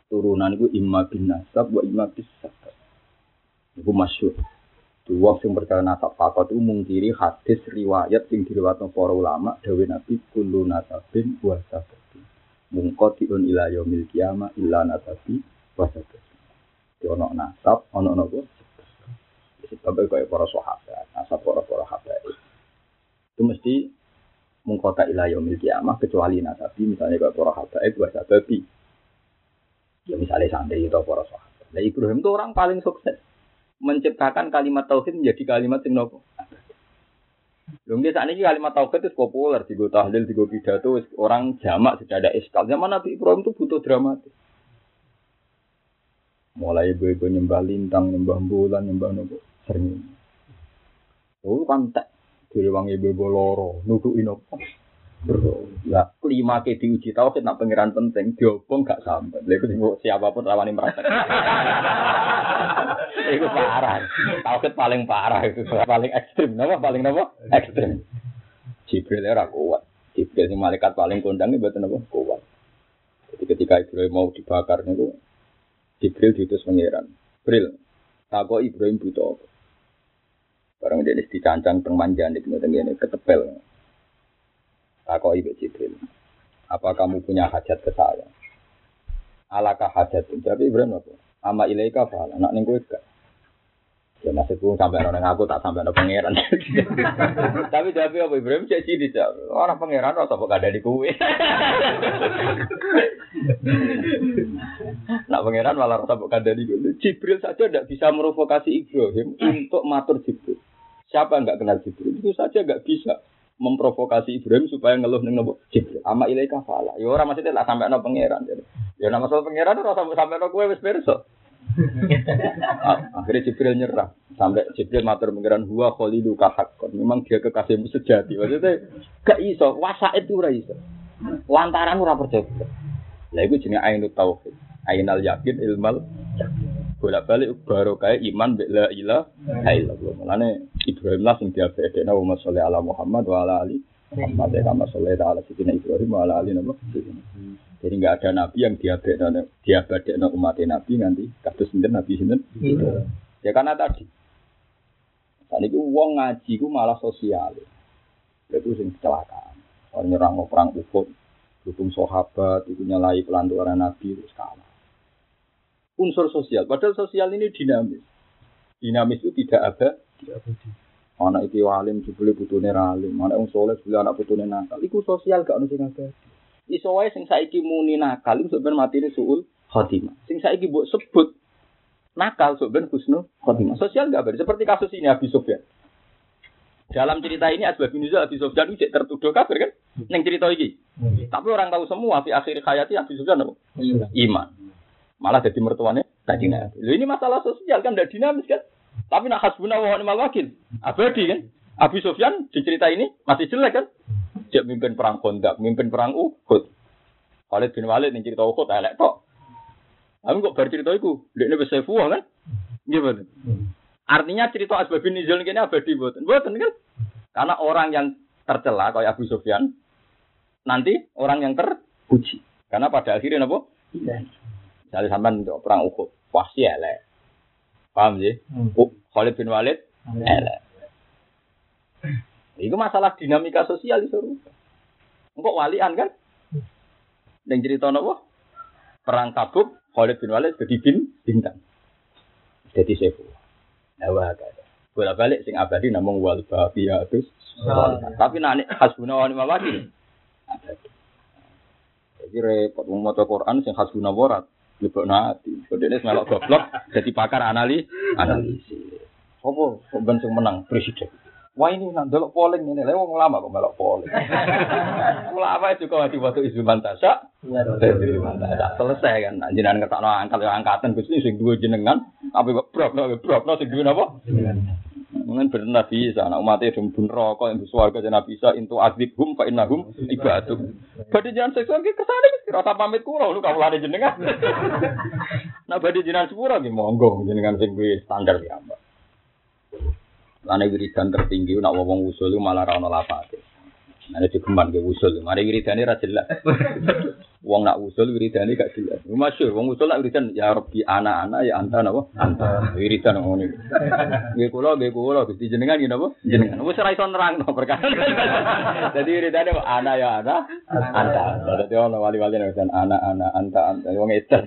Turunan itu imma bin nasab wa imma bis. Itu masyur. Dua yang percaya nasab fakot itu mungkiri hadis riwayat yang diriwayatkan para ulama dawe Nabi kullu nasabin wa sababin. Mungkotiun ila yaumil qiyamah illa nasabi wa sababin. Ono nasab, ono nopo. Sebab kayak para sahabat, nasab para para sahabat. Itu mesti mengkota ilayah yaumil kiamah kecuali nasabi misalnya kayak para sahabat itu bahasa babi. Ya misalnya santri itu para sahabat. Nah Ibrahim itu orang paling sukses menciptakan kalimat tauhid menjadi kalimat yang nopo. Lung saat ini kalimat tauhid itu populer, di tahlil, di pidato, orang jamak sudah ada iskal. Zaman Nabi Ibrahim itu butuh dramatis. Mulai ibu-ibu nyembah lintang, nyembah bulan, nyembah nopo sering. Oh kan tak dari wong ibu-ibu loro, nudukin nopo. Ya, kelima ke diuji tahu kita pangeran penting, diopong gak sampai. Lalu itu siapa pun rawani merasa. itu parah. Tauhid paling parah itu paling ekstrim. Nama paling nama ekstrim. Jibril era kuat. Jibril si malaikat paling kondang itu betul apa kuat. Jadi ketika Ibrahim mau dibakar itu Jibril diutus pangeran. Jibril, tako Ibrahim butuh apa? Barang dia dicancang teng manjan iki ngene ketepel. Tako Ibu Jibril. Apa kamu punya hajat ke saya? Alakah hajat? Jadi Ibrahim apa? Ama ilaika fa'ala. Nak ning? Ya maksudku sampai orang aku tak sampai ada pangeran. Tapi jadi apa Ibrahim cek dijawab. Orang pangeran rasa kok ada di kue. Nak pangeran malah rasa kok ada di kue. Jibril saja tidak bisa merovokasi Ibrahim untuk matur Jibril. Siapa nggak kenal Jibril itu saja nggak bisa memprovokasi Ibrahim supaya ngeluh neng nopo Jibril. Ama ilaika fala. Ya orang maksudnya tak sampai no pangeran. Ya nama soal pangeran ora sampai sampai kue wes bersok. Akhirnya Jibril nyerah. Sampai Jibril matur pengiran huwa kholidu kahakon. Memang dia kekasihmu sejati. Maksudnya gak iso. Wasa itu ora iso. Lantaran ora percaya. Lah iku jenenge ainut tauhid. Ainal yakin ilmal bolak balik baru kayak iman bila ilah illallah. Mulane Ibrahim lah sing diabekno wa sholli ala Muhammad wa ala ali Muhammad kama sholli ala sidina Ibrahim wa ala ali nabi. Jadi nggak ada nabi yang diabekno diabekno umat nabi nanti kados sinten nabi sinten. Iya. Ya karena tadi. Saat itu uang ngaji ku malah sosial. Itu sing kecelakaan. Orang nyerang perang Uhud, dukung sahabat, itu nyalai pelanturan Nabi, itu kalah. Unsur sosial, padahal sosial ini dinamis. Dinamis itu tidak ada. Tidak ada. Anak itu alim, jubli butuhnya alim. Anak yang soleh, anak butuhnya nakal. Itu sosial gak ada sing ada. Iso wae sing saiki muni nakal iku sebenarnya mati ini suul khotimah. Sing saiki mbok sebut nakal sebenarnya husnu khotimah. Sosial enggak beda. Seperti kasus ini Abi Sufyan. Dalam cerita ini Asbab bin Abi Sufyan itu tertuduh kafir kan? Neng cerita ini. Tapi orang tahu semua di akhir hayati Abi Sufyan apa? Iman. Malah jadi mertuanya tadi Nabi. ini masalah sosial kan tidak dinamis kan? Tapi nak hasbuna wa ni'mal wakil. Abadi kan? Abi Sufyan di cerita ini masih jelek kan? Dia mimpin perang kondak, mimpin perang Uhud. Khalid bin Walid yang cerita Uhud, elek tok. Tapi kok baru cerita itu, dia ini bisa fuah kan? Gimana? Artinya cerita Asbab bin Nizul ini abadi buatan. Buatan kan? Karena orang yang tercela kayak Abu Sufyan, nanti orang yang terpuji. Karena pada akhirnya apa? Iya. Misalnya sampai untuk perang Uhud, pasti elek. Paham sih? Hmm. Khalid bin Walid, elek. Itu masalah dinamika sosial itu. Engkau walian kan? Dan cerita apa? Perang Tabuk, Khalid bin Walid jadi bin bintang. Jadi sefu. Nawa kada. Bola balik sing abadi namung wal baqiyatus. Tapi nani hasbuna wa ni'mal wakil. Iki repot wong maca Quran sing hasbuna warat. Lebokno ati. Kodene melok goblok dadi pakar anali analisis. Apa ben sing menang presiden? Wah ini nang delok polling ini, lha wong lama kok melok polling. Ulama juga di waktu isu mantasa. Mantasa selesai kan. Jenengan ngertakno angkat ya angkatan Gusti sing duwe jenengan, apa brokno brokno sing duwe napa? Mungkin benar bisa, anak umatnya itu pun rokok yang bersuara ke nabi bisa itu adib hum fa innahum ibaduk. Badi jangan seksual kita kesana rasa pamit kulo lu kamu lari jenengan. Nah badi jangan sepura gitu monggo jenengan sing standar ya mbak. Lane wiridan tertinggi nak wong usul malah ra ono lapate. Ane digeman ke usul, mari wiridane ra jelas. Wong nak usul wiridane gak jelas. Masyhur wong usul nak wiridan ya Rabbi anak-anak ya anta napa? Anta. Wiridan ngono. Nggih kula nggih kula Gusti jenengan nggih napa? Jenengan. Wis ora iso nerangno perkara. Dadi wiridane anak ya anak, anta. Dadi ono wali-wali nang anak-anak anta anta wong edan.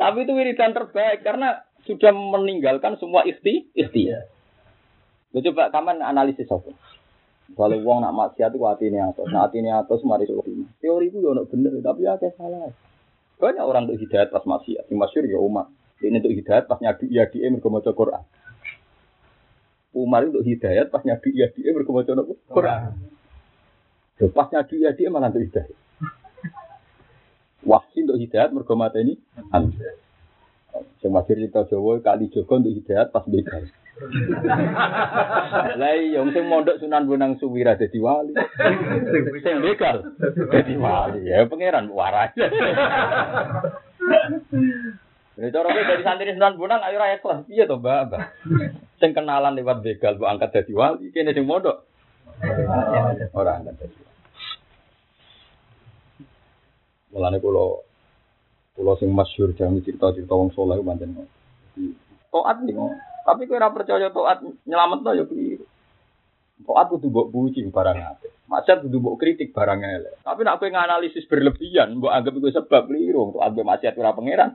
Tapi itu wiridan terbaik karena sudah meninggalkan semua ikhti ikhtiar. Lu coba kapan analisis apa? Kalau uang nak maksiat itu hati ini atas, nah hati ini atas mari sulit. Teori itu ya bener, tapi ya kayak salah. Banyak orang untuk hidayat pas maksiat, yang masyur ya umat. Ini untuk hidayat pas nyadu iya dia mergomoco Quran. Umar untuk hidayat pas nyadu iya dia mergomoco Quran. Pas nyadu iya dia malah untuk hidayat. Wahsi untuk hidayat mergomoco ini. Yang masyur kita Jawa kali Joko untuk hidayat pas begal. Lah iya sing mondok Sunan Bonang Suwira dadi wali. Sing begal dadi wali. Ya pangeran waras. Ini cara dari santri Sunan Bonang ayo ra ikhlas. Piye to, Mbak? Sing kenalan lewat begal mbok angkat dadi wali, kene sing mondok. Ora angkat dadi. Mulane kula kula sing masyhur jangan cerita-cerita wong saleh pancen. Toat nih, tapi ora percaya taat nyelametno ya keliru. Taat kudu mbok puji barang apik. Maksud kudu mbok kritik barang elek. Tapi nek kowe nganalisis berlebihan, mbok anggap iku sebab keliru. Taat mbek maksiat ora pangeran.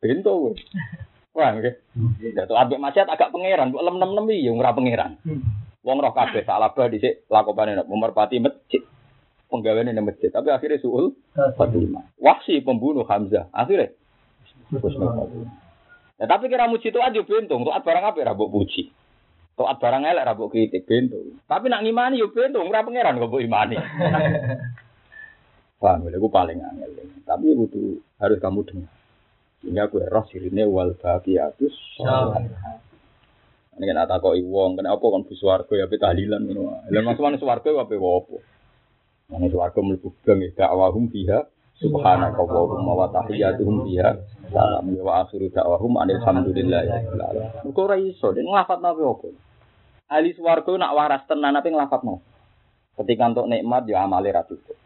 Bento kowe. Wah, nggih. Ya taat mbek maksiat agak pangeran, mbok lem-lem ya ora pangeran. Wong roh kabeh salah bah dhisik lakopane nek merpati masjid. Penggaweane nang masjid, tapi akhirnya suul Fatimah. Wahsi pembunuh Hamzah. Akhirnya Fatimah. Ya tapi kira muji itu aja bentung, tuh barang apa ya puji. Tuh barang elek ra mbok kritik bentung. Tapi nak ngimani yo bentung, ora pangeran kok mbok imani. Paham, itu paling angel. Tapi butuh harus kamu dengar. Sehingga aku roh sirine wal baqiyatus Ini kan tak kok wong, kenapa kan bu swarga ya tahlilan ngono. Lah maksudane swarga apa apa? Mane swarga mlebu gang dakwahum fiha subhanaka wa wa tahiyyatuhum fiha salam wa akhiru da'wahum alhamdulillah ya alamin. Kok ora iso, den nglafat nabi apa? Ahli swarga nak waras tenan apa nglafat mau. Ketika untuk nikmat ya amale ra cukup.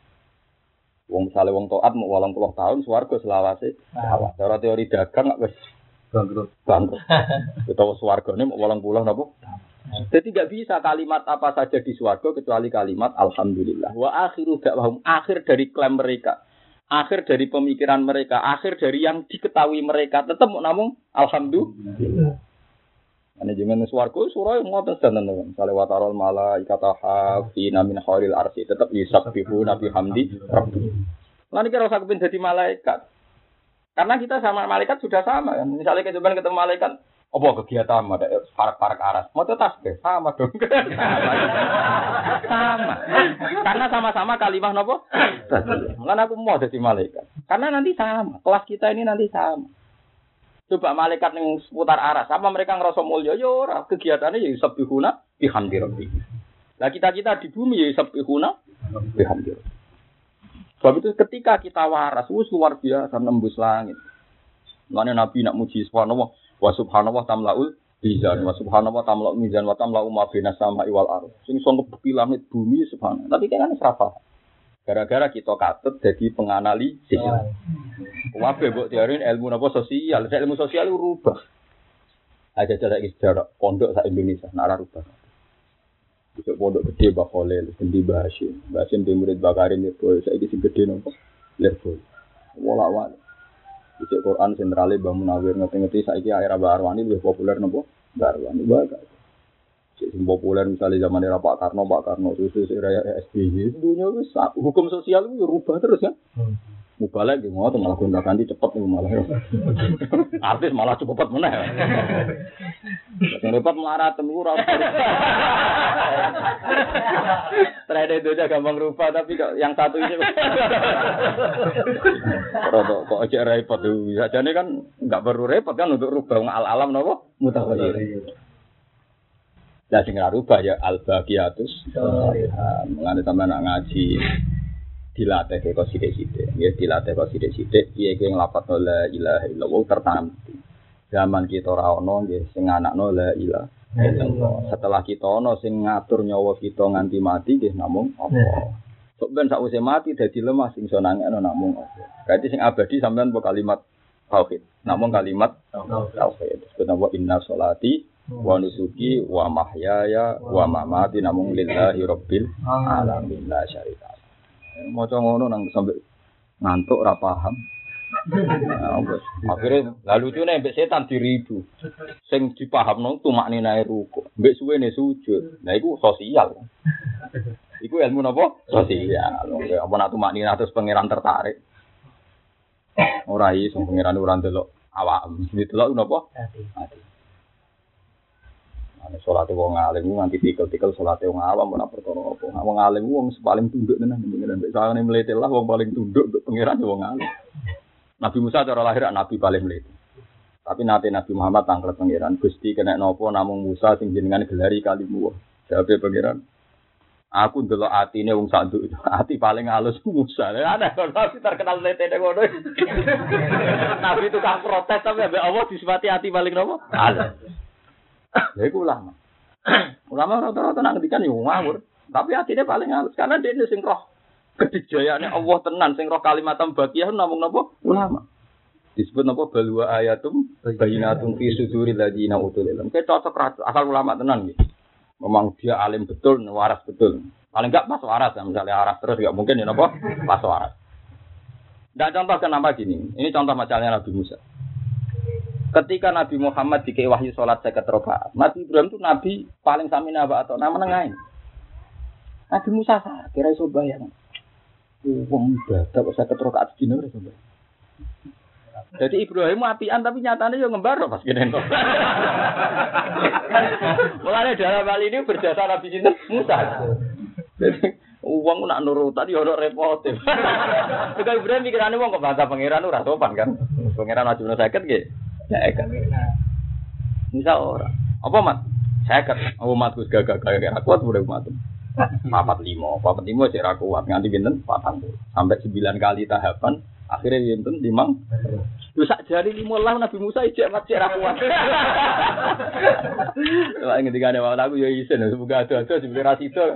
Wong misale wong taat mau 80 tahun swarga selawase. Cara teori dagang wis bangkrut. Bangkrut. Utawa swargane mau 80 napa? Jadi tidak bisa kalimat apa saja di swarga kecuali kalimat alhamdulillah. Wa akhiru da'wahum akhir dari klaim mereka akhir dari pemikiran mereka, akhir dari yang diketahui mereka, tetap namun alhamdulillah. Ane jenengan swarga surah yang ngoten sedan teman. Sale watarol mala ikata hafina min khairil arsi tetap yusabbihu nabi hamdi iki ora usah kepen dadi malaikat. Karena kita sama malaikat sudah sama kan. Misalnya kita ketemu malaikat, apa kegiatan ada parak-parak aras? Mau tasbih sama dong. sama. Karena sama-sama kalimah nopo? Kan aku mau jadi malaikat. Karena nanti sama. Kelas kita ini nanti sama. Coba malaikat yang seputar aras, apa mereka ngerasa mulia? Ya ora, kegiatannya ya sabihuna bihamdi rabbi. Nah kita-kita di bumi ya sabihuna bihamdi rabbi. Sebab itu ketika kita waras, wus luar biasa nembus langit. Mana Nabi nak muji subhanallah, wa subhanallah tamlaul mizan wa subhanallah tamlaul mizan wa tamlaul ma bina sama iwal ar sing sanggup beki langit bumi subhanallah. Tapi kan serapa gara-gara kita katut jadi penganalisis. Wabe buat teori ilmu apa sosial. Ilmu sosial rubah. Aja cara sejarah pondok sa Indonesia nara rubah. Besok pondok gede Mbak Sendi Bahasim. Bahasim di murid Bakarin itu, saya isi gede nopo. Level. Wala Bisa Quran sentralnya Mbah Munawir ngerti-ngerti saiki air Mbah lebih populer nopo? Mbah Arwani sing populer misalnya zaman era Pak Karno, Pak Karno, susu era SBY, dunia itu hukum sosial itu rubah terus kan. Mubalek gitu, mau malah gonta ganti cepet nih malah. Artis malah cepet mana ya. Yang repot melarat temu ora. Trade itu aja gampang rubah tapi kok yang satu ini Rodo kok aja repot tuh. Jadi kan nggak perlu repot kan untuk rubah al alam nopo mutawatir. Lah sing rubah ya al baqiyatus. Mengenai sampean ngaji dilatih kok sithik-sithik. Ya dilatih kok sithik-sithik. Piye kowe nglafat la ilaha illallah tertanam? Zaman kita ora ono nggih sing anakno la ilaha illallah. Setelah kita ono sing ngatur nyawa kita nganti mati nggih namung apa? Sok ben sakwise mati dadi lemah sing iso nangekno namung apa? Berarti sing abadi sampean po kalimat tauhid. Namung kalimat tauhid. nama inna sholati wa nusuki wa mahyaya wa mamati namung lillahi rabbil alamin. La syarika Maca ngono nang sampai ngantuk ora paham. Nah, Akhirnya lalu lucu nih, setan diribu. Sing dipahamno tumak ninae ruku. Mbak suwe nih sujud. Nah, itu sosial. Iku ilmu nopo? Sosial. Apa nak tumak nina terus pangeran tertarik. Ora iso pangeran ora ndelok awak. Didelok napa? Mati. Ane sholat wong alim nganti tikel-tikel sholat wong awam ora perkara apa. Wong alim wong paling tunduk tenan pengiran. Soalnya melete lah wong paling tunduk pengiran wong alim. Nabi Musa cara lahir nabi paling melete. Tapi nanti Nabi Muhammad tangklet pengiran. Gusti kena nopo namung Musa sing jenengan gelari kalimu. Jawab pengiran. Aku ndelok atine wong sanduk itu. Ati paling halus Musa. Ada nabi terkenal lete ngono. Nabi tukang protes tapi ambek Allah disifati ati paling nopo? Halus. Ya iku ulama. ulama rata-rata nak ngendikan yo ngawur. Tapi hatinya paling halus karena dia sing roh kedijayaannya Allah tenan sing roh kalimat tambakiyah namung napa ulama. Disebut napa balwa ayatum bayinatun fi suduril ladina utul ilm. Kayak cocok asal ulama tenan gitu. Memang dia alim betul, waras betul. Paling enggak pas waras, ya. misalnya waras terus enggak mungkin ya napa pas waras. Dan contoh kenapa gini? Ini contoh masalahnya Nabi Musa. Ketika Nabi Muhammad dikei wahyu sholat saya rakaat, Nabi Ibrahim itu Nabi paling sami nabi atau nama nengain. Nabi Musa sah, kira iso bayang. Uang ibadah kok saya sedina ora iso Jadi Ibrahim apian tapi nyatanya yo ngembar pas gini to. Mulane dalam hal ini berjasa Nabi sinten Musa. Jadi uang nak nurutan yo ora repot. Juga Ibrahim pikirannya uang kok bahasa pangeran ora sopan kan. Pangeran wajib sakit nggih. Seket. Misal orang. Apa mat? Seket. Oh mat gus gagak gagak kuat udah mat. Papat lima, papat lima sih kuat nganti binten patang sampai sembilan kali tahapan akhirnya binten limang. Lu sak jari lima lah Nabi Musa ijek mat sih kuat. Lah ngendikane wae aku yo isin semoga ada-ada sebenarnya itu.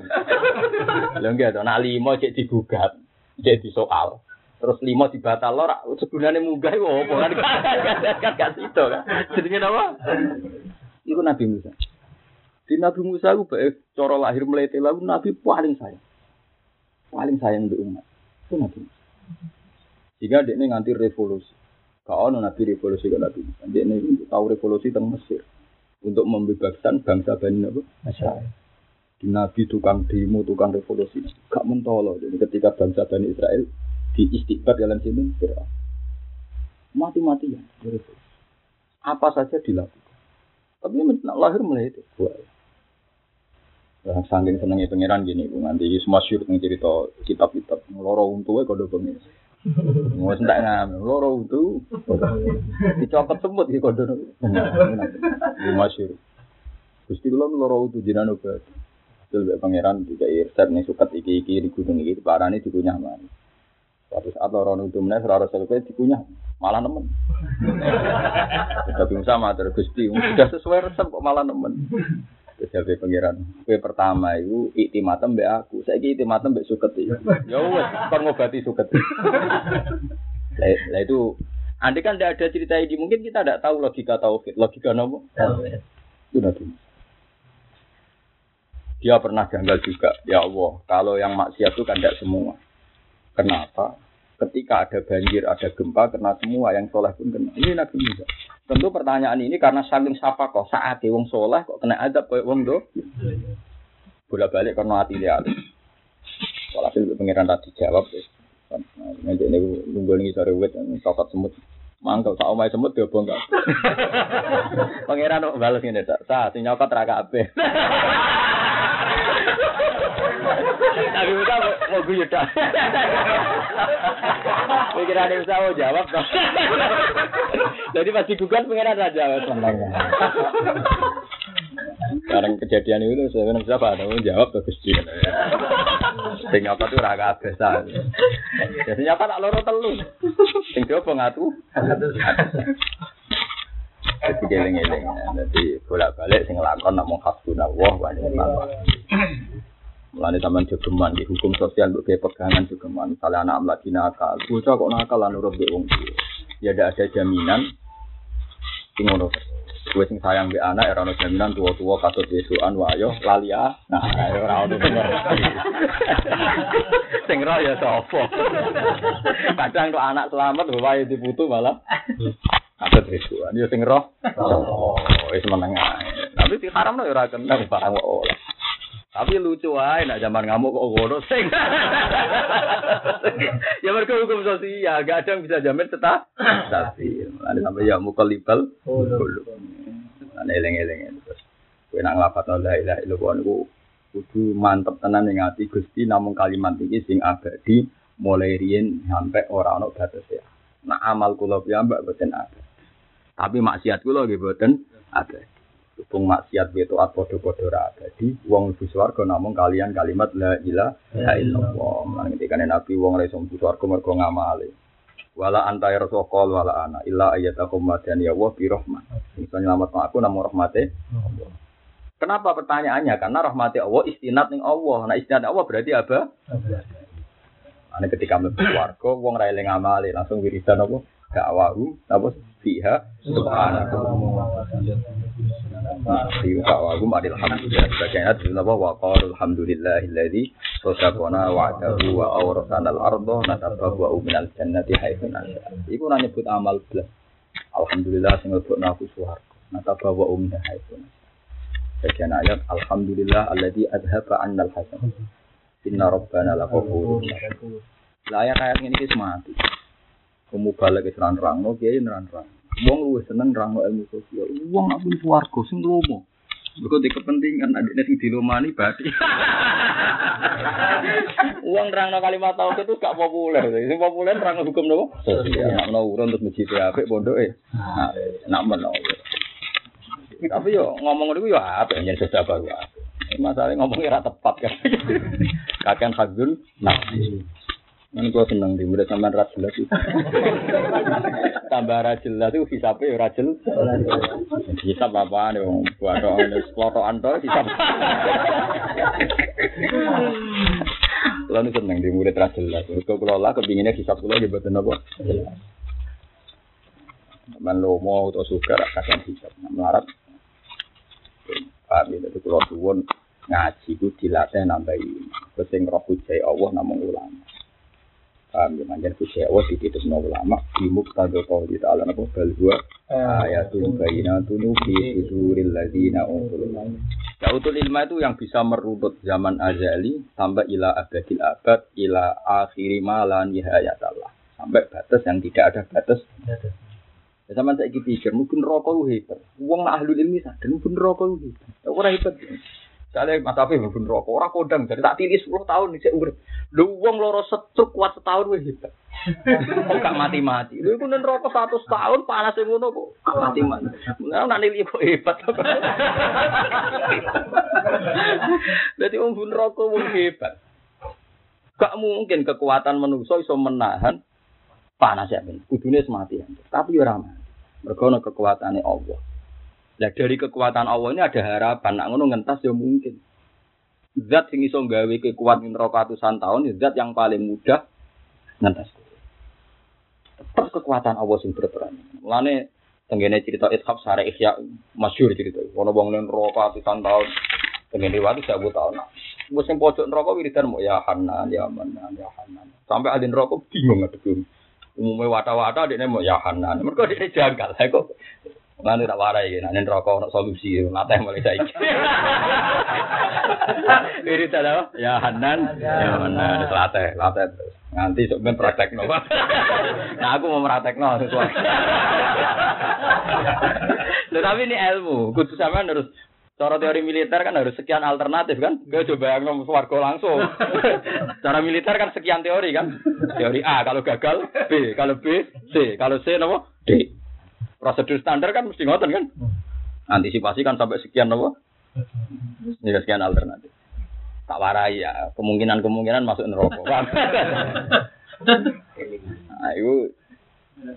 Lha enggak to, nak lima cek digugat, cek disoal. Terus lima dibatal lor, segunane munggah iku opo kan kan gak itu kan. Jenenge apa? Iku Nabi Musa. Di Nabi Musa iku bae cara lahir melete lalu Nabi paling sayang. Paling sayang di umat. Itu Nabi Musa. Jika dia nganti revolusi. Kau Nabi revolusi ke Nabi Musa. Dia ini tahu revolusi tentang Mesir. Untuk membebaskan bangsa Bani Nabi. Di Nabi tukang demo, tukang revolusi. Gak mentolo. Jadi ketika bangsa Bani Israel di istiqbat dalam sini Fir'aun. Mati-matian. Apa saja dilakukan. Tapi lahir mulai itu. Yang saking senengnya pangeran gini, bu nanti semua syur yang cerita kitab-kitab loro untuwe kode pengen. Mau sentak ngam, loro untu, dicopot semut di kode. Di masyur. Gusti kula loro untu jinan obat. Betul pangeran juga irset nih sukat iki iki di gunung iki parane dikunyah mana. Suatu saat orang itu menes rara selesai dikunyah malah nemen. Tapi sama terus gusti sudah sesuai resep kok malah nemen. Terus jadi pangeran. Kue pertama itu iktimatem be aku. Saya iktimatem be suket Ya wes, kon ngobati suket. Lah itu Andai kan tidak ada cerita ini, mungkin kita tidak tahu logika tauhid. Logika nopo? Itu nanti. Dia pernah janggal juga. Ya Allah, kalau yang maksiat itu kan tidak semua. Kenapa? Ketika ada banjir, ada gempa, kena semua yang soleh pun kena. Ini Nabi Musa. Tentu pertanyaan ini karena saking siapa kok saat wong soleh kok kena adab kayak wong do. Bolak balik karena hati dia. Walhasil pengiran tadi jawab. Nanti ini nunggu ini sore wet, cokot semut. Mangkau tak omai semut dia bongkar. Pangeran kok balas ini tak. Sah, si nyokot raka ape. Tapi Musa mau gue dah. Pikiran Musa mau jawab dong. Jadi pasti gugat pengiran raja senang. Sekarang kejadian itu saya bilang siapa? Tahu jawab tuh Gusti. Sing apa tuh raga biasa. Jadi apa tak loro telu. Sing coba ngatu. Jadi geleng-geleng. Jadi bolak-balik sing lakon nak mau hasbunallah wa ni'mal wakil. Mulane sampean jogeman di hukum sosial untuk pegangan jogeman. Misalnya anak lagi nakal, bocah kok nakal lan nurut wong tua. Ya tidak ada jaminan sing ngono. Gue sing sayang be anak era ono jaminan tua-tua katut besukan wayo lali ah. Nah, ora ono bener. Sing roh ya sapa. Kadang kok anak selamat wae diputu malah katut besukan. Ya sing roh. Oh, wis meneng ae. Tapi sing haram ya ora kena barang kok ora. Tapi lucu aja, nak zaman ngamuk kok ngono sing. ya mereka hukum sosial, gak ada yang bisa jamin tetap. Tapi, ada sampai ya mukalibal. Ada eleng-eleng terus. Kue nak ngelapat la ilaha illallah niku kudu mantep tenan ning ati Gusti namung kalimat iki sing abadi mulai riyen sampai ora ono batas ya. Nah amal kula piyambak boten ada. Tapi maksiat kula nggih boten ada. Hubung maksiat beto at podo-podo ra abadi, wong mlebu swarga namung kalian kalimat la ilaha illallah. Lan ketika Nabi wong ra iso mlebu swarga mergo ngamale. Wala anta ya rasul qol wala ana illa ayatakum madani ya wa bi rahmah. Iso nyelamat aku namung rahmate Allah. Kenapa pertanyaannya? Karena rahmati Allah istinat ning Allah. Nah istinat Allah berarti apa? Ane ketika mlebu swarga wong ra eling amale langsung wiridan apa? Dakwahu apa fiha subhanallah. Di dakwahu adil hamdulillah sebagainya di apa wa qala alhamdulillahilladzi sadaqana wa'dahu wa awrasana al-ardha natabawwa'u minal jannati haitsu nasha. Iku ora nyebut amal blas. Alhamdulillah sing lebokna aku swarga. Natabawwa'u minal haitsu. Bagian ayat Alhamdulillah alladzi adhaba 'annal hasan. Inna rabbana laghafurun. Lah ayat-ayat ini wis mati. Kamu balik ke seran rangno, kiai neran rang. Wong luwih seneng rangno ilmu sosial. Wong aku swarga sing lomo. Mergo di kepentingan adiknya sing dilomani berarti. Uang rangno kalimat tauhid itu gak populer. Sing populer rangno hukum nopo? Sosial. Nak menawa urun terus masjid apik pondoke. Nak menawa. Tapi yo ngomong itu yo apa yang jadi baru Masalahnya ngomongnya ora tepat kan. Kakek hadzul nafsi. Kan gua seneng di murid sampean ra jelas itu. Tambah ra jelas itu hisapnya ra jelas. Hisap apa nih wong kuwato ana klotokan to hisap. Lalu seneng di murid ra jelas. Kok kula lah kepinginnya hisap kula nggih boten apa. Man lomo atau suka kakek hisap. Melarat Paham ya, itu kalau suwun ngaji itu dilatih nambahi. Terus yang roh Allah namung ulama. Paham ya, manjan hujai Allah dititip no ulama. Di muktado qawli ta'ala napa bal huwa ayatun bayinatun fi suduril ladzina utul Ya utul ilma itu yang bisa merunut zaman azali sampai ila abadil abad ila akhiri malan nihayat Allah. Sampai batas yang tidak ada batas. Ya sama saya pikir mungkin rokok itu hebat. Uang ahlul ilmi sadar mungkin rokok itu hebat. Ya, orang hebat. Soalnya Mas Afif mungkin rokok, orang kodang jadi tak tiri 10 tahun saya urip. Lu uang loro setruk kuat setahun wih hebat. Kok gak mati-mati. Lu iku nen rokok 100 tahun panas yang ngono kok mati-mati. Nah nak nili kok hebat. Jadi uang pun rokok wong hebat. Gak mungkin kekuatan manusia iso menahan panas ya ben. Kudune semati. Tapi ora mati. Mergo ana kekuatane Allah. Nah dari kekuatan Allah ini ada harapan. Nak ngono ngentas ya mungkin. Zat sing iso gawe kekuatan ratusan tahun, ya zat yang paling mudah ngentas. Tetap kekuatan Allah sing berperan. Mulane tenggene cerita Ishaq sare Ihya masyhur cerita. Ono wong ning ratusan tahun Pengen riwayat saya tahun. Gue sing pojok neraka wiridan mau ya Hanan, ya Manan, ya Hanan. Sampai ada neraka bingung ngadeg. Umumnya wata-wata dia mau ya Hanan. Mereka dia janggal. Kok Nanti tak warai ya, nanti rokok untuk solusi, nanti mulai saya Ini apa? Ya Hanan, ya Hanan, latih, latih terus. Nanti sebenarnya praktek no. nah aku mau praktek no sesuatu. Tetapi ini ilmu, kudu sama harus Cara teori militer kan harus sekian alternatif kan? Gak coba yang warga langsung. Cara militer kan sekian teori kan? Teori A kalau gagal, B kalau B, C kalau C nopo D. Prosedur standar kan mesti ngoten kan? Antisipasi kan sampai sekian nopo? Ya sekian alternatif. Tak warai ya, kemungkinan-kemungkinan masuk neraka. nah, itu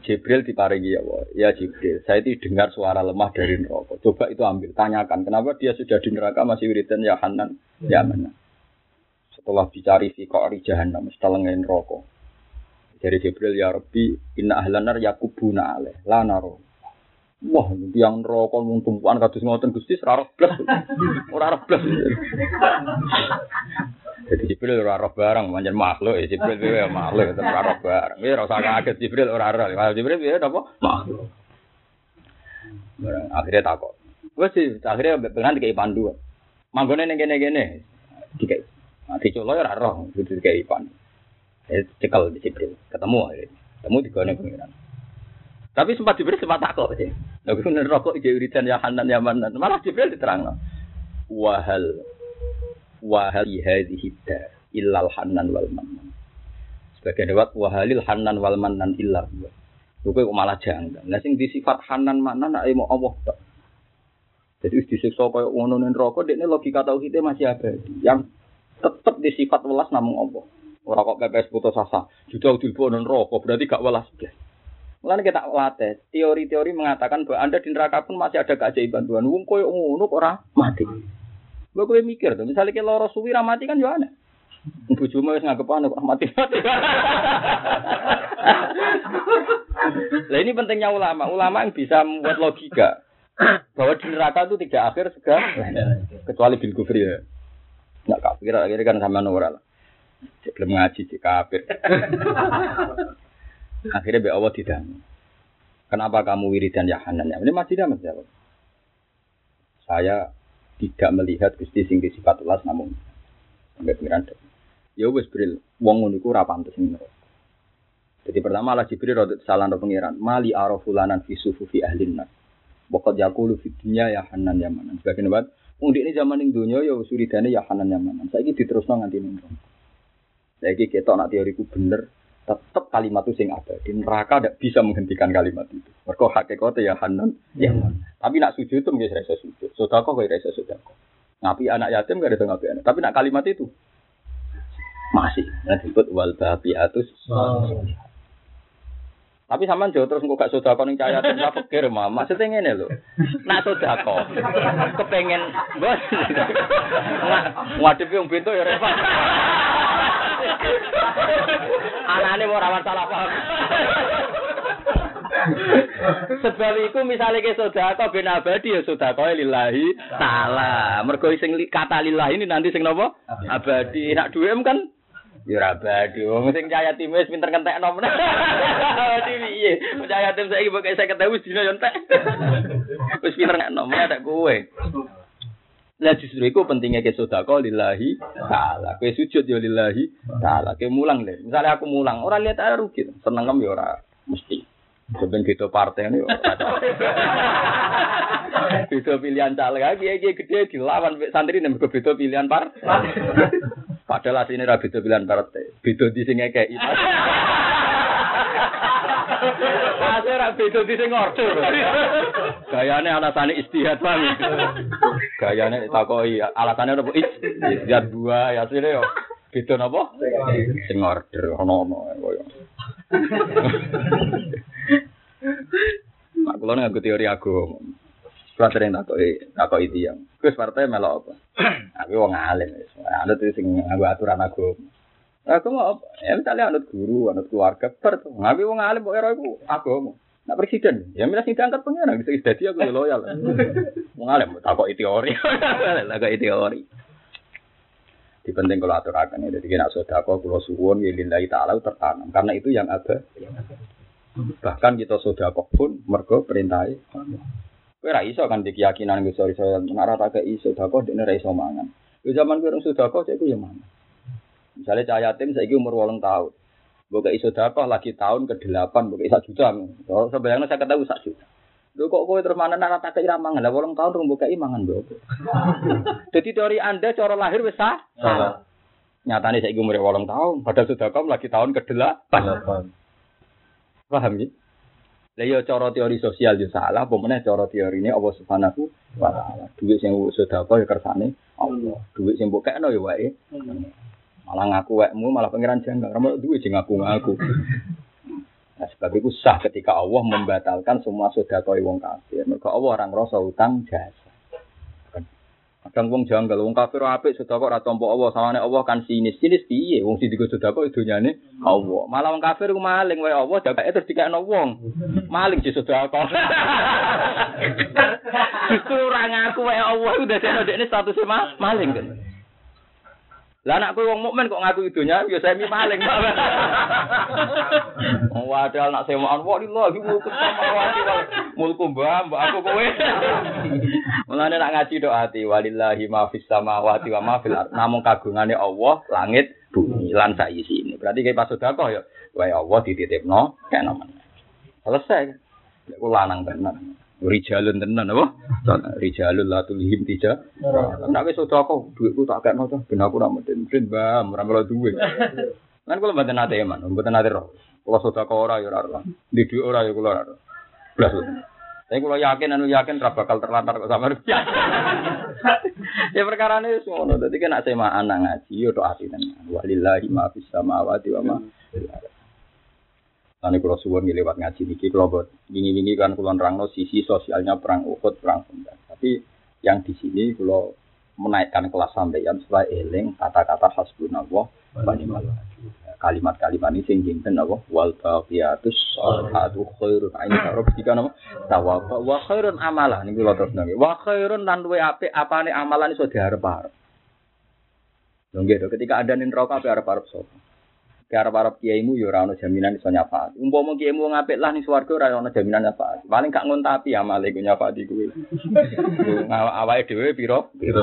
Jibril diparingi ya Allah. Ya Jibril, saya itu dengar suara lemah dari neraka. Coba itu ambil, tanyakan kenapa dia sudah di neraka masih wiridan ya Hanan, ya mana. Setelah dicari fi qari jahannam, setelah neraka. Dari Jibril ya Rabbi, inna ahlanar yakubuna alaih, la naro. Wah, yang neraka mung tumpuan kados ngoten Gusti ora blas. Ora blas. Jadi Jibril ora roh barang, manjen makhluk ya Jibril ya makhluk tetep ora roh barang. Ya ora usah kaget Jibril ora roh. Kalau Jibril ya apa? Makhluk. Akhirnya takut. Wes sih akhirnya pengen dikai pandu. Manggone ning kene-kene. Dikai. Mati colo ya ora roh, dikai pandu. Cekal di Jibril. Ketemu akhirnya. Ketemu di kone pengiran. Tapi sempat Jibril sempat takut. Lalu bener rokok ide uritan ya Hanan ya Manan. Malah Jibril diterang. Wahal wahali hadhihi illal hanan wal manan. Sebagian lewat wahalil hanan wal manan illa huwa. Kok malah janggal. Lah sing disifat hanan manan nek mau Allah tok. Jadi wis disiksa kaya ngono ning neraka dekne logika tauhidnya masih abadi. Yang tetep disifat welas namung Allah. Ora kok pepes putus asa. Dilbo ning neraka berarti gak welas blas. Mulane kita latih, teori-teori mengatakan bahwa Anda di neraka pun masih ada keajaiban Tuhan. Wong koyo ngono ora mati. Gue gue mikir tuh, misalnya kita loro suwi ramati kan juga aneh. Bujumu wis nganggep anu kok mati-mati. Lah ini pentingnya ulama. Ulama yang bisa membuat logika bahwa di neraka itu tidak akhir segala kecuali bil kufri ya. Enggak kafir akhirnya kan sama Nora lah. Belum ngaji di kafir. Akhirnya be Allah tidak. Kenapa kamu wiridan ya ya? Ini masih ada jawab. Saya tidak melihat Gusti sing sifat ulas namun sampai pengiran ya wis bril. Wong ngono iku ora pantes jadi pertama lah Jibril rodot salah do pengiran mali arafulanan fi sufufi ahlin nar. Pokok jakulu fi dunya ya hanan ya manan. Sebagian ini zaman ning donya ya suridane ya hanan ya manan. Saiki diterusno nganti ning saiki ketok nak teoriku bener tetap kalimat itu sing ada. Di neraka tidak bisa menghentikan kalimat itu. Mereka hakikatnya ya hanan ya mana tapi nak sujud itu nggak rasa sujud. Sodako nggak rasa sodako ngapi anak yatim nggak ada ngapi anak. Tapi nak kalimat itu masih. Nah disebut wal atus tapi sama jauh terus nggak nih cahaya tuh nggak pikir mah maksudnya ini loh nak sodako kepengen bos. Ngadep yang pintu ya repot Anane mau rawat salah paham. Sebab iku misale ke sedekah ben abadi ya sedekah lillahi taala. Mergo sing kata lillahi ini nanti sing napa? Abadi. Nak duwe kan Ya ora abadi. Wong sing cahaya tim wis pinter ngentekno men. Abadi piye? Cahaya tim saiki pokoke 50.000 dina yo entek. Wis pinter ngentekno men tak kowe. Lah justru itu pentingnya ke sodako lillahi ta'ala. Ke sujud ya lillahi ta'ala. Ke mulang deh. Misalnya aku mulang, orang lihat aja rugi. Seneng kan ya orang mesti. Sebenarnya gitu partai ini. Beda pilihan caleg lagi, ya gede dilawan santri nih beda pilihan par. Padahal aslinya ra beda pilihan partai. Beda di sini kayak Ate ra beda di sing order. Gayane alasane istihad bang. Gayane takoki alasane apa istihad dua ya sire yo. Beda napa? Sing order ono-ono koyo. Mak kula nganggo teori agama. Kula sering takoki takoki tiyang. Gus partai melok apa? Aku wong alim wis. Anut sing nganggo aturan agama. Aku mau ya misalnya anut guru, anut keluarga, ber. Ngawi wong alim kok ero iku agama. Nak presiden, ya milas sing diangkat pengen, bisa dadi aku ya loyal. Wong alim takoki teori. Takoki teori. Di penting kalau aturakan ya, jadi kena sodako, kalau suwon, ya lillahi ta'ala tertanam. Karena itu yang ada. Bahkan kita sodako pun, mergo perintahnya. Kowe ra iso kan di keyakinan iso iso nek ora tak iso sodako dene ra iso mangan. Yo zaman kowe sodako cek ku ya mangan. Misalnya cah yatim saiki umur 8 tahun. Mbok iso sodako lagi tahun ke-8 mbok sak juta. So sebenarnya saya ketahui sak juta. Lho kok kowe terus mana nara tak kira mangan. Lah 8 tahun rung mbok mangan mbok. Jadi teori Anda cara lahir wis salah. Nyatane saiki umur 8 tahun, padahal sedekah lagi tahun ke-8. Paham ya? Lah ya cara teori sosial yo salah, apa meneh cara teori ini Allah Subhanahu wa taala. Duit sing sedekah ya kersane Allah. Duit sing mbok kekno ya wae. Malah ngaku wekmu malah pangeran janggal. Kamu duit sing ngaku-ngaku. Nah, sebab itu sah ketika Allah membatalkan semua sedekah wong kafir. Mergo Allah orang rasa utang jasa. Kadang wong janggal, wong kafir apik sedekah ora tampa Allah, sawane Allah kan sinis. Sinis piye? Wong sing digo sedekah dunyane Allah. Malah wong kafir ku maling wae Allah dakake terus dikekno wong. Maling di sedekah. Justru ora ngaku wae Allah udah dekne statusnya ma maling kan. Lah anak kowe wong mukmin kok ngaku idonya ya semi maling. Wong wadal nak sewaan wa lillahi mulku samawati wal mulku mbah mbak aku kowe. Mulane nak ngaji doa ati walillahi ma fis samawati wa ma fil ardh. Namung kagungane Allah langit bumi lan sak ini. Berarti kayak pas sedekah ya wae Allah dititipno meneh. Selesai. Iku lanang tenan. Rijalun tenan apa? Rijalun la tulhim tija. Nek wis sedekah dhuwitku tak kekno to ben aku ora meden-meden mbah, ora melo duwe. Kan kula mboten nate man, mboten nate roh. Kula sedekah ora ya ora roh. Di dhuwit ora ya kula ora roh. Blas. Tapi kalau yakin anu yakin ora bakal terlantar kok sama Ya perkara ini ngono. Dadi kan nek semaan ngaji yo ati tenan. Walillahi ma fis samawati wa ma ardh. Nanti kalau suwon lewat ngaji niki kalau buat wingi-wingi kan kulon rangno sisi sosialnya perang Uhud, perang Sunda. Tapi yang di sini kalau menaikkan kelas sampeyan setelah eling kata-kata hasbunallah wa. Kalimat-kalimat ini sing jinten apa wal baqiyatus sholihatu khairun aini tarab jika nama tawaba wa khairun amalan ini kula terus nggih. Wa khairun lan luwe apik apane amalan iso diarep-arep. Lho nggih ketika ada ning neraka apik arep-arep sapa? Karep-arep kiaimu ya ora ono jaminan iso nyafaat. Umpama kiaimu ngapik lah ning swarga ora ono jaminan nyafaat. Paling gak ngontapi amale ku nyafaati kuwi. Awake dhewe? Pira pira.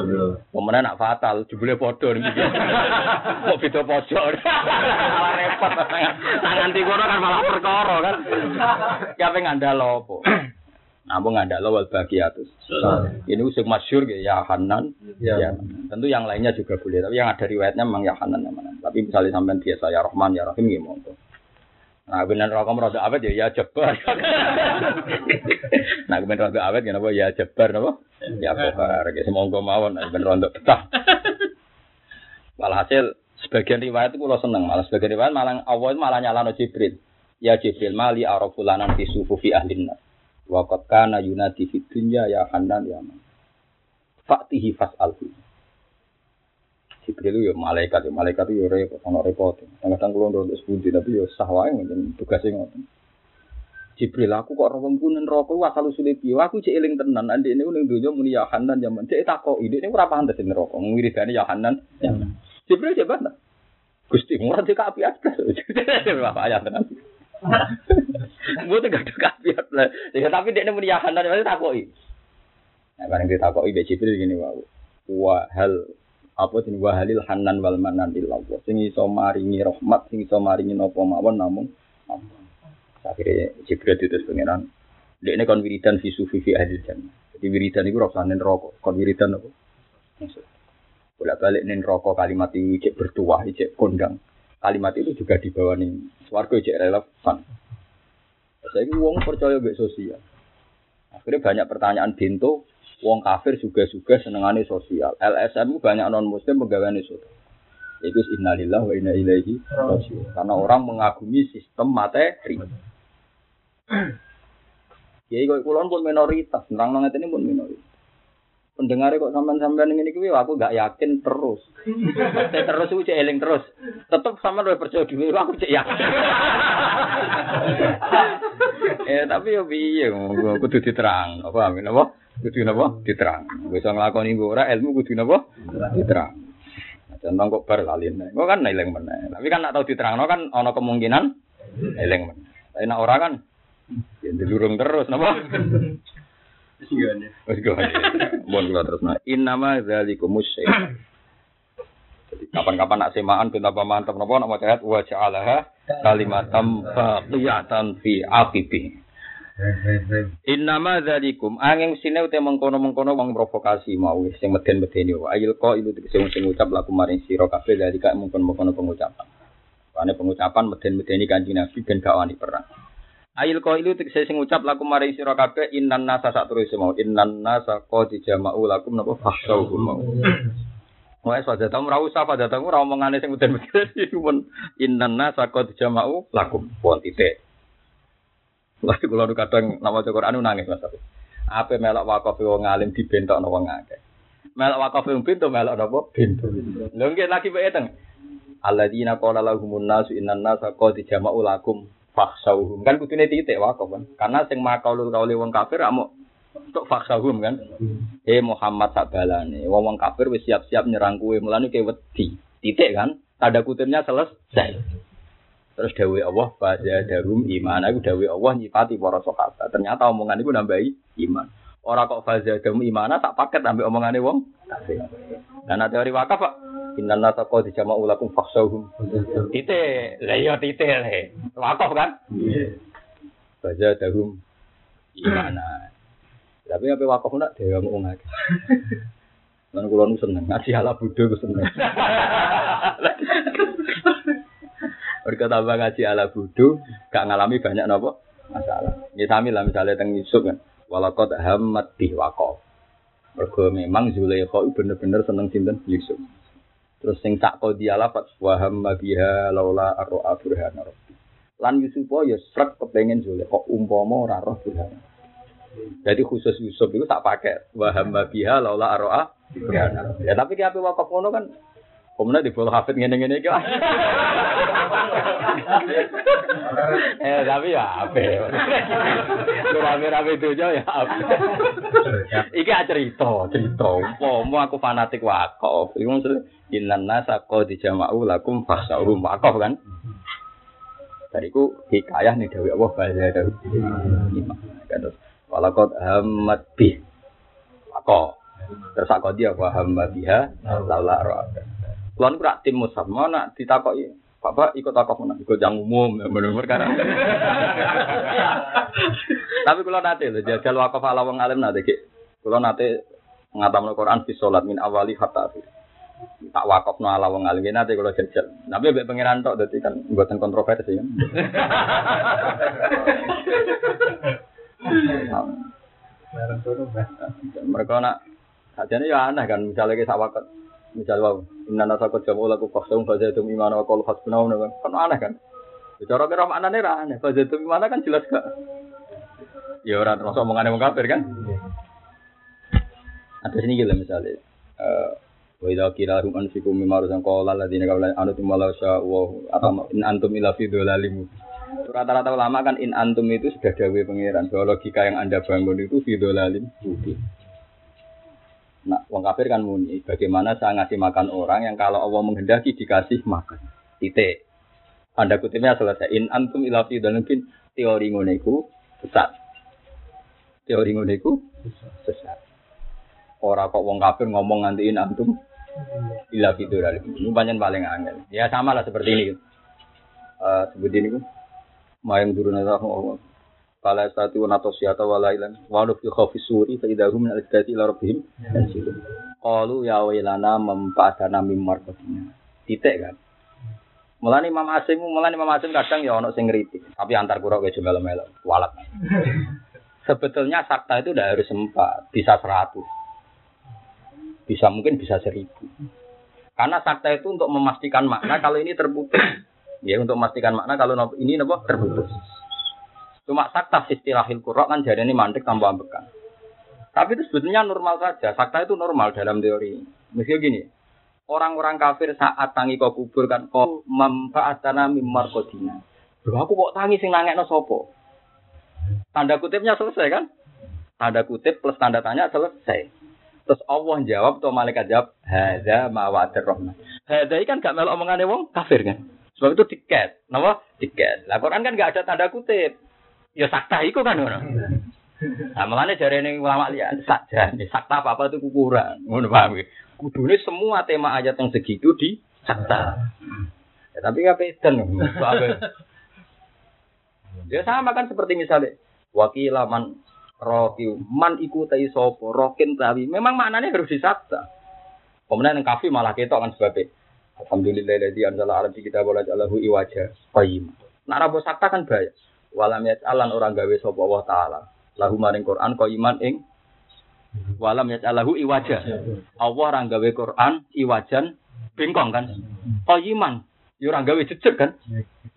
Pemene nak fatal jebule padha ning iki. Kok beda pojok. Malah repot. Tangan kono kan malah perkara kan. Ya pengen ngandal opo? Namun nggak ada lawal bagiatus. Ini usul masyur ya Hanan. Ya. ya. Tentu yang lainnya juga boleh. Tapi yang ada riwayatnya memang ya Hanan ya mana. Tapi misalnya sampai biasa ya Rahman ya Rahim ya monggo. Nah, benar rokok merasa awet ya ya jebar. nah, benar rokok awet ya napa ya jebar napa? Ya jebar. Ya semoga mawon benar untuk betah. Walhasil sebagian riwayat itu kalau seneng, malah sebagian riwayat malah awal malah nyalano Jibril. Ya Jibril mali arafulanan fi sufufi Wa qad kana yunadi fid dunya ya Hanan ya Man. Faktihi fas'alhu. Jibril ya malaikat ya malaikat itu ya repot ono repot. Kadang-kadang kula ndok sepundi tapi ya sah wae ngoten tugase ngoten. Jibril aku kok ora wong neraka ku asal usule piye? Aku cek eling tenan andi ini ning donya muni ya Hanan ya Man. Cek takoki ini ora pantes neraka. Wiridane ya Hanan ya Man. Jibril coba Gusti murah dikak api atas. Bapak ayat tenan. Gue tuh gak ada kafiat lah. Ya, tapi dia nemu yahanan, masih takoi. Nah, barang dia takoi, dia Jibril gini, wah, wah hal apa sih wahalil hanan wal manan illallah. Sing iso maringi rahmat, sing iso maringi nopo mawon namun akhirnya Jibril itu pengiran. Dia ini kon wiridan visu vivi ahli jannah. Jadi wiridan itu rasanya rokok. Kon wiridan apa? Maksud. Bolak balik nih rokok kalimat ini cek bertuah, cek kondang kalimat itu juga dibawa nih swargo cek relevan. Saya ini uang percaya gak sosial. Akhirnya banyak pertanyaan bintu, uang kafir juga juga senengane sosial. LSM banyak non muslim pegawai sosial. Itu innalillah wa inna ilaihi rajiun. Karena orang mengagumi sistem materi. Ya, kalau pun minoritas, nonget ini pun minoritas pendengar kok sampean-sampean ini kuwi aku gak yakin terus. Saya terus cek eling terus. Tetep sama lu percaya dhewe aku cek yakin. Eh tapi yo piye kudu diterang. Apa amin apa? Kudu napa? Diterang. Wis nglakoni ora ilmu kudu napa? Diterang. Contoh kok bar lali nek. Kok kan eling meneh. Tapi kan nak tau diterangno kan ana kemungkinan eling meneh. Tapi nak ora kan ya dilurung terus napa? Wis gone. Wis gone. Mun kula terus nah. Innama dzalikumus syaitan. Jadi kapan-kapan nak semaan pinta mantap nopo nak maca ayat wa ja'alaha kalimatam baqiyatan fi aqibi. Innama dzalikum angin sine ute mengkono-mengkono wong provokasi mau sing meden-medeni wae ayil ko ilu sing sing ngucap laku maring sira kabeh dari kak mengkono-mengkono pengucapan. Karena pengucapan meden-medeni kanjeng Nabi ben gak wani perang. Ayil ko ilu sing ngucap laku maring sira kabeh innan nasa sak terus mau innan nasa qad jama'u lakum napa fakhshawhum mau. Wah, pada tamu ora usah pada tamu ora omongane sing muden-muden iku pun inna sakot jama'u lakum pun titik. Lha kula kadang nama Quran nangis Mas. Apa melok wakaf wong alim dibentokno wong akeh. Melok wakaf wong pintu melok napa pintu. Lho nggih lagi wae teng. Alladzina qala lahumun nasu innan nasa qad jama'u lakum fakhshawhum. Kan kudune titik wakaf kan. Karena sing makaulul kauli wong kafir amuk untuk faksahum kan. Hmm. Eh Muhammad sabalane, wong wong kafir wis siap-siap nyerang kue, mulane kayak wedi. Titik kan, tanda kutipnya selesai. Terus dawe Allah pada darum iman. Aku dawe Allah nyipati para sahabat. Ternyata omongan itu nambahi iman. Orang kok faza darum iman tak paket ambil omongannya wong. Dan ada teori wakaf pak. Inna nata kau di jama ulakum faksahum. Titik, lah iya titik le. Wakaf kan? Faza darum iman. Tapi apa wakaf nak dewa mau ngake. Kula nu seneng ngaji ala bodho ku seneng. Mereka tambah ngaji ala bodho, gak ngalami banyak napa masalah. Ya sami lah misalnya teng Yusuf kan. Walakot hamad bih wakaf. Mergo memang Zulaikha bener-bener seneng sinten Yusuf. Terus sing sak dia lafat wa hamma biha laula arra burhana rabbi. Lan Yusuf ya srek kepengin Zulaikha umpama ora roh burhana. Jadi khusus Yusuf itu tak pakai waham biha laula aroa. Ya tapi ki ape wakaf kan Kemudian di bawah hafid ngene-ngene iki. eh tapi ya apa? Lu rame-rame itu ya apa? Iki cerita, cerita. Umpama aku fanatik wakaf. Iku maksud innan nasa qad jama'u lakum fasau wakaf kan. Dariku hikayah nih Dewi Allah bahasa Dewi. Kan Walakot hamad bih. Ako. Terus aku dia wa hamad biha laula ro'aka. Kulon kurak tim musab. Mana ditakoki. Bapak ikut takok mana? Ikut yang umum. Benar-benar karena. Tapi kalau nanti loh. Jajal wakaf ala wong alim nanti. Kalau nanti ngatam Quran di sholat min awali hatta akhir. tak wakaf no ala wong alim nanti kalau jajal. Tapi be pangeran tok dadi kan buatan kontroversi kan. Mereka nak sajane ya aneh kan misalnya kita wakat misalnya wow inna nasakut jamu laku faksum fazatum imana wa qalu hasbuna kan? Kan aneh kan? Bicara kira makna nih aneh. Fazatum imana kan jelas gak? Ya orang termasuk omongan yang kafir kan? Ada sini gila misalnya. Wa idza qila hum anfiqu mimma razaqakum alladziina qabla an antum la sya'u atau in antum ila fi dhalalim Rata-rata ulama kan in antum itu sudah dawe pangeran bahwa logika yang anda bangun itu fidolalin budi. Nah, wong kafir kan muni, bagaimana saya ngasih makan orang yang kalau Allah menghendaki dikasih makan. Titik. Anda kutipnya selesai. In antum ila mungkin teori ngoneku sesat. Teori ngoneku sesat. Orang kok wong kafir ngomong nganti in antum ila fidolalin. Ini banyak paling angel. Ya sama lah seperti ini. Uh, seperti ini mayang duruna Allah Kala satu nato siata walailan walau fi khafis suri fa idahum min al-kati ila rabbihim. Qalu ya wailana mempadana mim marqatina. Titik kan. Mulane Imam Asim, mulane Imam Asim kadang ya ono sing ngritik, tapi antar kura wis melo-melo, walat. Sebetulnya sakta itu udah harus empat, bisa seratus. Bisa mungkin bisa seribu. Karena sakta itu untuk memastikan makna kalau ini terputus. Ya untuk memastikan makna kalau ini nopo terputus. Cuma sakta istilahil kurok kan jadi ini mantik tambah ambekan. Tapi itu sebetulnya normal saja. Sakta itu normal dalam teori. Mesti gini, orang-orang kafir saat tangi kau kubur kan kau manfaatana mimar kodina. Aku kok tangi sing nangekno sopo? Tanda kutipnya selesai kan? Tanda kutip plus tanda tanya selesai. Terus Allah jawab atau malaikat jawab, "Hadza ma wa'adir rahman." Hadza kan gak melok omongane wong kafir kan. Sebab itu tiket. Napa? Tiket. Lah Quran kan gak ada tanda kutip. Ya sakta iku kan ngono. Nah, makanya jari ini ulama lihat saja, sakta apa apa itu kurang, ngono paham? Kudune semua tema ayat yang segitu di sakta. Ya, tapi nggak pedan, Ya sama kan seperti misalnya wakilaman roki man iku tai sopo rokin tawi. Memang maknanya harus disakta. Kemudian yang kafi malah ketok kan sebabnya. Alhamdulillah ladzi anzala ala kita wala jalahu iwaja qayyim. Nak rabo sakta kan bahaya. Walam alan orang gawe sapa Allah taala lahu maring Quran iman ing walam yaj'alahu iwaja. Allah ora gawe Quran iwajan bengkong kan. iman yo ora gawe jejeg kan.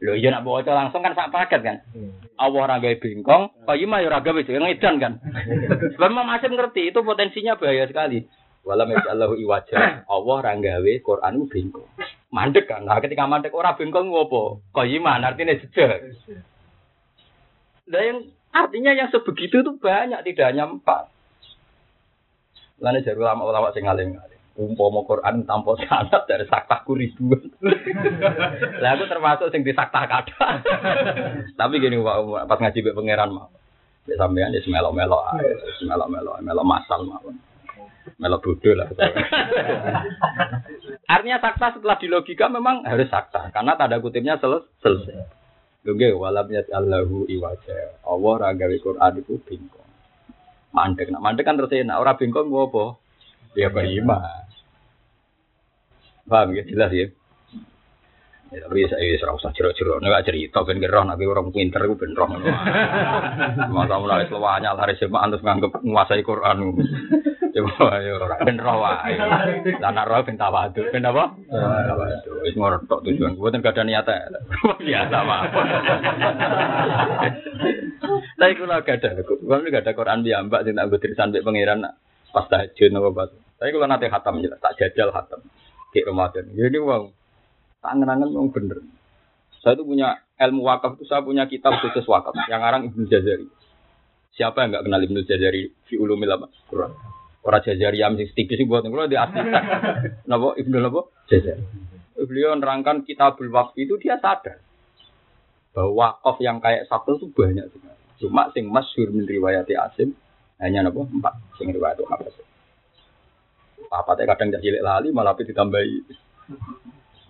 Lho iya nak baca langsung kan sak paket kan. Allah ora gawe bengkong, iman yo ora gawe ngedan kan. Sebab masih ngerti itu potensinya bahaya sekali. Walam yaj'alahu iwaja. Allah ora gawe Quran bengkong. Mandek kan. Nah ketika mandek ora bengkong ngopo? iman artinya jejeg. Lah yang Artinya yang sebegitu itu banyak, tidak hanya empat. Lalu jadi ulama-ulama sing ngalim ngalim. Umpama Quran tanpa sanad dari saktaku ribuan. Lah aku termasuk sing disakta kata. Tapi gini Pak, pas ngaji be pangeran mah. Ya sampean ya melo-melo ae, melo-melo, melo masal mawon. Melo bodoh lah. Artinya sakta setelah di logika memang harus sakta karena tanda kutipnya selesai. Lho walam Allahu iwaja. Allah ra gawe Quran iku bingkong. Mandek, nak mandek kan terus enak. Ora bingkong gua apa? Ya iman. Paham ya jelas ya. Ya, tapi saya serau usah cero-cero, nek cerita ben gerah nek orang pinter iku ben roh. Masa mulai selawanya hari sema antus nganggep menguasai Quran. Coba ayo ora ben roh wae. Lah nek roh ben tawadhu, ben apa? Tawadhu. Wis ngortok tujuan. Mboten gak ada niat Biasa mawon. Tapi kula gak ada, kula gak ada Quran mbak sing tak tulisan mbek pangeran pas tahajud napa pas. Tapi kula nate khatam jelas, tak jajal khatam. Di Ramadan. Ya ini wong Angen-angen memang bener. Saya itu punya ilmu wakaf itu saya punya kitab khusus wakaf yang ngarang Ibnu Jazari. Siapa yang nggak kenal Ibnu Jazari fi ulumil? Quran. Orang Jazari yang sing tipis sih buat kalau di asli. Napa Ibnu napa? Jazari. Beliau nerangkan kitabul wakaf itu dia sadar bahwa wakaf yang kayak satu itu banyak sekali. Cuma sing masyhur min riwayati Asim hanya napa empat sing riwayat apa Apa teh kadang jadi lali malah ditambahi.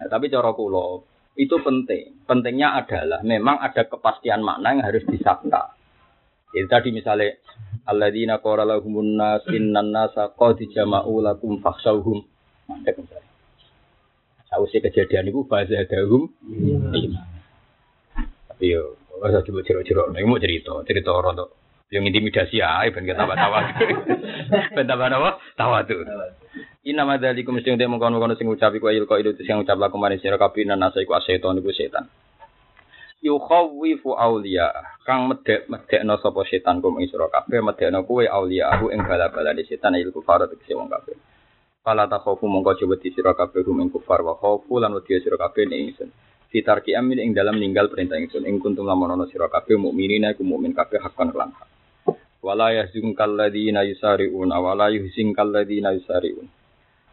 Nah, tapi cara kulo itu penting. Pentingnya adalah memang ada kepastian makna yang harus disakta. Jadi tadi misalnya alladzina qala lahumun nas innan nasa qad jama'u lakum fakhshawhum. Mandek. Sausé kejadian itu bahasa dahum iman. Tapi yo ora coba cero-cero, nek mau cerita, cerita orang tuh yang intimidasi ya, ben kita tawa. Ben tambah apa? Tawa tuh. Inna madzalikum sing demo kono-kono sing ngucapi ku ayil qaidu sing ngucap laku maring sira kabeh nan nasa iku aseton iku setan. Yukhawifu auliya kang medek medekno sapa setan kum ing sira kabeh medekno kuwe auliya aku ing bala-bala di setan il kufar tegese wong kabeh. Fala takhafu mongko coba di sira kabeh rum ing kufar wa khaufu lan wedi sira kabeh ing ingsun. Fitarki amin ing dalam ninggal perintah ingsun ing kuntum lamun ana sira kabeh mukminina iku mukmin kabeh hakon lan hak. Wala yahzunka alladziina yusari'una wala yuhzunka alladziina yusari'un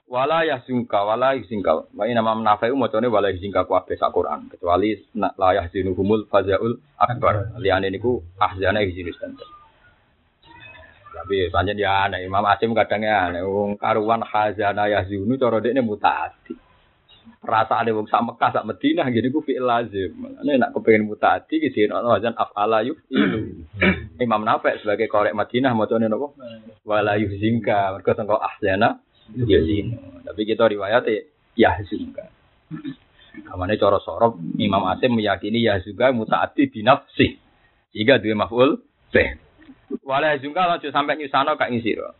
wala yahzunka wala yahzunka wa inna ma nafi'u macane wala yahzunka ku ape sak Quran. Kecuali la yahzunuhumul fazaul akbar. Liyane niku ahzana yahzinus tapi pancen ya aneh Imam Asim kadang ya aneh. Wong karuan khazana yahzunu cara dekne mutaati perasaan wong sak Mekah sak Madinah gini ku fi'il lazim. Ini nak kepengin mutaati ki sing ono wajan afala yufilu. Imam Nafi sebagai korek Madinah macane napa? Wala yuhzinka mergo sangka ahzana ya zino. Tapi kita riwayat ya juga. Kamane cara sorop Imam Asim meyakini ya juga mutaati binafsi. Jika dua maf'ul beh. Wala juga lanjut sampai nyusano kak ngisiro.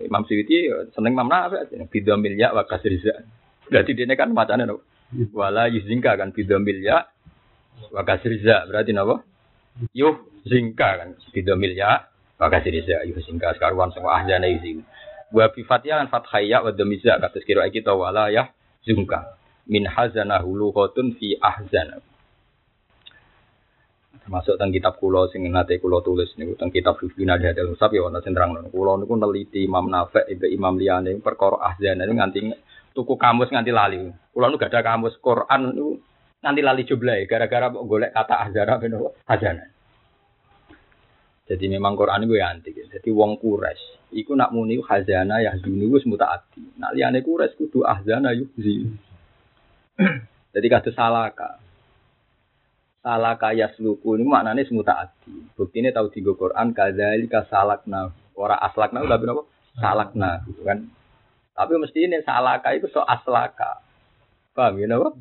Imam Suyuti ya seneng Imam Nafi bidha milya wa kasriza. Berarti dia kan macane no. Wala yuzingka kan bidha milya wa kasriza. Berarti napa? Yuh zingka kan bidha milya wa kasriza. Yuh zingka sekaruan semua ahjana yuzingka. Wa bi fatihah lan fathaya wa dhamiza kados kira kita wala ya zungka. Min hazana hulu khotun fi ahzana. Masuk teng kitab kula sing nate kula tulis niku teng kitab Hifdin ada ada usap ya wonten terangno. Kula niku neliti Imam Nafi' ibe Imam liyane perkara ahzan niku nganti tuku kamus nganti lali. Kula niku gak ada kamus Quran niku nganti lali jumlah gara-gara golek kata ahzara ben ahzan. Jadi memang Quran itu ya antik. Jadi wong kures, iku nak muni khazana ya dunia wis mutaati. Nak liyane kures kudu ahzana yuzi. Jadi kata salaka. Salaka yasluku ini maknanya semutaati. Bukti ini tahu tiga Quran kadzalika salakna. Ora aslakna udah berapa? Salakna gitu kan. Tapi mesti ini salaka itu so aslaka. Paham ya napa?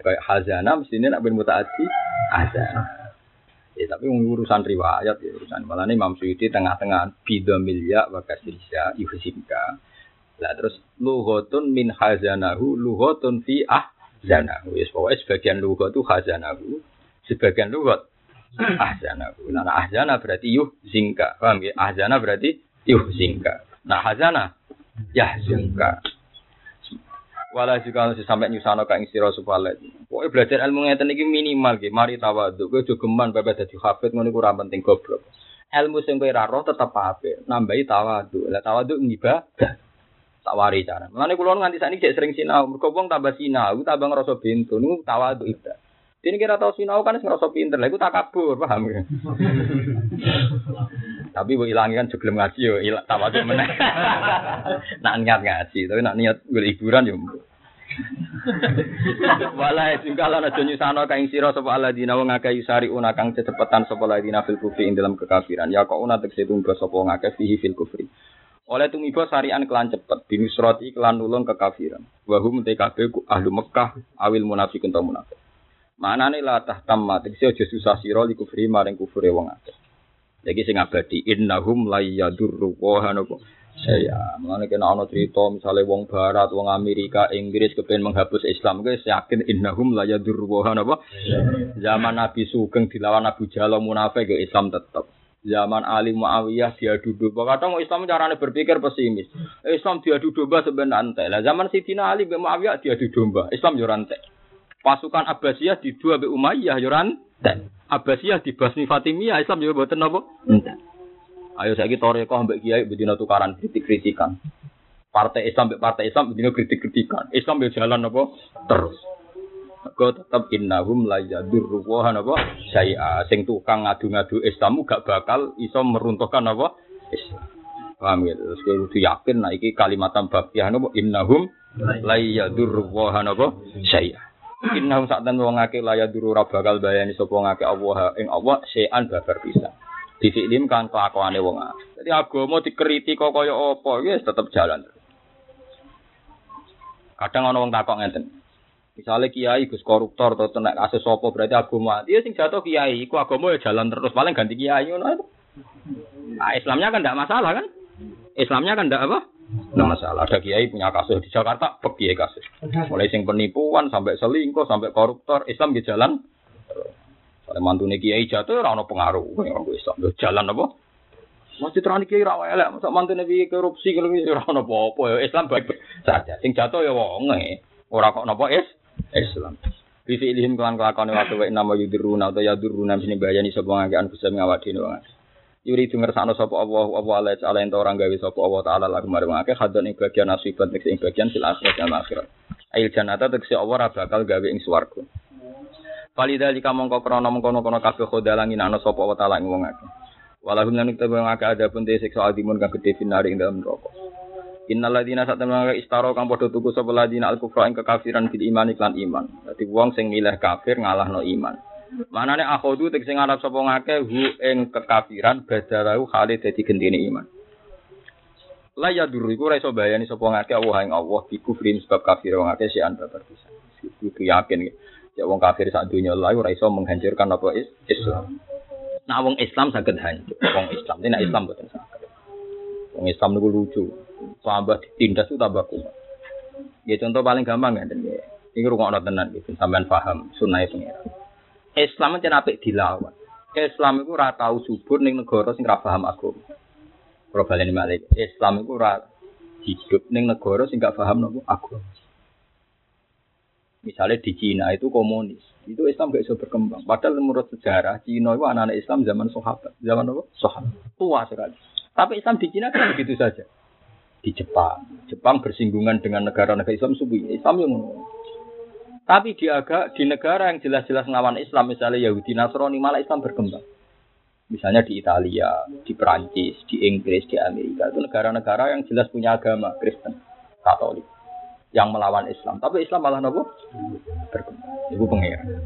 Kayak hazana mesti ini nak ben mutaati hazana. Ya, tapi urusan riwayat ya urusan malah ini Imam Suyuti tengah-tengah bido milya wa kasrisya yuhsimka. Lah terus lughotun min hazanahu lughotun fi ahzanahu. Wis pokoke sebagian lughat itu hazanahu, sebagian lughat ahzanahu. Nah, nah ahzana berarti yuhzinka. Paham ya? Ahzana berarti yuhzinka. Nah hazana yahzunka. Wala juga harus sampai nyusano ka ing sira supaya Pokoke belajar ilmu ngeten iki minimal nggih, mari tawadhu. Kowe aja geman bae dadi hafid iku ora penting goblok. Ilmu sing kowe ora roh tetep apik, nambahi tawadhu. Lah tawadhu ngibadah. Tak wari cara. Mulane kula nganti sakniki cek sering sinau, mergo wong tambah sinau, tambah ngrasa bintu, niku tawadhu ibadah. Ini kira tahu sinau kan ngerasa pinter, lah itu tak kabur, paham ya? tapi bu ilangi kan juga ngaji yo, ilang tawadhu meneh. nak niat ngaji, tapi nak niat gue hiburan yo. Wala juga lan aja nyusano kaing sira sapa alladzina wa ngake yusari una kang cepetan sapa alladzina fil kufri ing dalam kekafiran. Ya kok una tekse tumba sapa ngake fihi fil kufri. Oleh tumiba sarian kelan cepet binusrati kelan nulung kekafiran. Wa hum TKB ahlu Mekah awil munafiqun ta munafiq. Manane la tahtamma tekse aja susah sira li kufri maring kufure wong akeh. Lagi sing abadi innahum la yadurru wa saya mengenai kena ono cerita misalnya wong Barat, wong Amerika, Inggris kepengen menghapus Islam, guys yakin innahum la yadurruhan apa? Zaman Nabi Sugeng dilawan Abu Jahal munafik ke Islam tetap. Zaman Ali Muawiyah dia duduk. Kadang Islam caranya berpikir pesimis. Islam dia duduk domba sebenarnya. Lah zaman Sidina Ali bin Muawiyah dia duduk domba. Islam yo Pasukan Abbasiyah di dua be Umayyah yo rantai. Abbasiyah di Basmi Fatimiyah Islam juga boten napa? Ayo saya toreko ambek kiai bedino tukaran kritik-kritikan. Partai Islam ambek partai Islam bedino kritik-kritikan. Islam yo jalan apa? Terus. Kau tetap innahum la yadurru wa apa? Saya sing tukang ngadu-ngadu Islam gak bakal iso meruntuhkan apa? Islam. Paham ya? Terus kowe kudu yakin nah iki kalimatan baqiyah napa innahum la yadurru wa apa? Saya. Innahum sa'tan wong akeh la yadurru bakal bayani sapa ngake Allah ing Allah sean babar pisan disiklim kan kelakuane wong Jadi agama dikritik kok kaya apa, ya tetep jalan. Kadang ana wong takok ngeten. Misalnya kiai Gus koruptor atau tenak kasus apa berarti agama. Dia sing jatuh kiai, iku agama ya jalan terus paling ganti kiai ngono Nah, Islamnya kan tidak masalah kan? Islamnya kan tidak apa? Tidak masalah. Ada kiai punya kasus di Jakarta, kiai kasus. Mulai sing penipuan sampai selingkuh sampai koruptor, Islam di jalan kalau mantune kiai jatuh ora ono pengaruh orang Islam. Jalan apa? Masjid terani kiai ra elek, masa mantune piye korupsi kalau ora ono apa-apa ya Islam baik saja. Sing jatuh ya wonge. Ora kok napa is Islam. Bi fi'lihim kelan kelakone wa nama yudiruna atau yaduruna sini bayani sapa ngake an bisa ngawak dene. Yuri dengar sakno sapa Allah apa ala ala ento orang gawe sapa Allah taala lagu mari ngake hadon ing bagian nasibat ing bagian fil akhirat dan akhirat. Ail jannata tegese Allah ra bakal gawe ing swarga. Falida jika mongko krono mengkono kono kabeh khodalangi ana sapa wa taala ing wong akeh. Walahum lan kita wong ada pun te siksa adimun kang gedhe finari ing dalam neraka. Innal ladina satamna istaro kang padha tuku sapa ladina al kufra ing kekafiran bil iman iklan iman. Dadi wong sing milih kafir ngalahno iman. Manane akhodu tegese ngarep sapa ngake hu ing kekafiran badalahu khali dadi gendine iman. La ya duru iku ora iso bayani sapa ngake Allah ing Allah bi kufrin sebab kafir wong akeh si anta terpisah. Kudu yakin. Ya wong kafir saat dunia lalu ora iso menghancurkan apa Islam. Nah wong Islam saged hancur. Wong Islam ini Islam boten saged. Wong Islam niku lucu. Tambah ditindas itu tambah kuat. Ya contoh paling gampang ya. Ini rungokno tenan gitu sampean paham sunai pengiran. Islam itu apik dilawan. Islam itu ora tau subur ning negara sing ora paham agama. Kalau balen malik, Islam itu ora hidup ning negara sing gak paham nopo agama. Misalnya di Cina itu komunis, itu Islam gak bisa berkembang. Padahal menurut sejarah Cina itu anak-anak Islam zaman sahabat, zaman apa? Sahabat tua sekali. Tapi Islam di Cina kan begitu saja. Di Jepang, Jepang bersinggungan dengan negara-negara Islam subuh Islam yang tapi di agak di negara yang jelas-jelas ngelawan Islam, misalnya Yahudi Nasrani, malah Islam berkembang. Misalnya di Italia, di Perancis, di Inggris, di Amerika, itu negara-negara yang jelas punya agama Kristen, Katolik yang melawan Islam. Tapi Islam malah nopo berkembang. Ibu pangeran.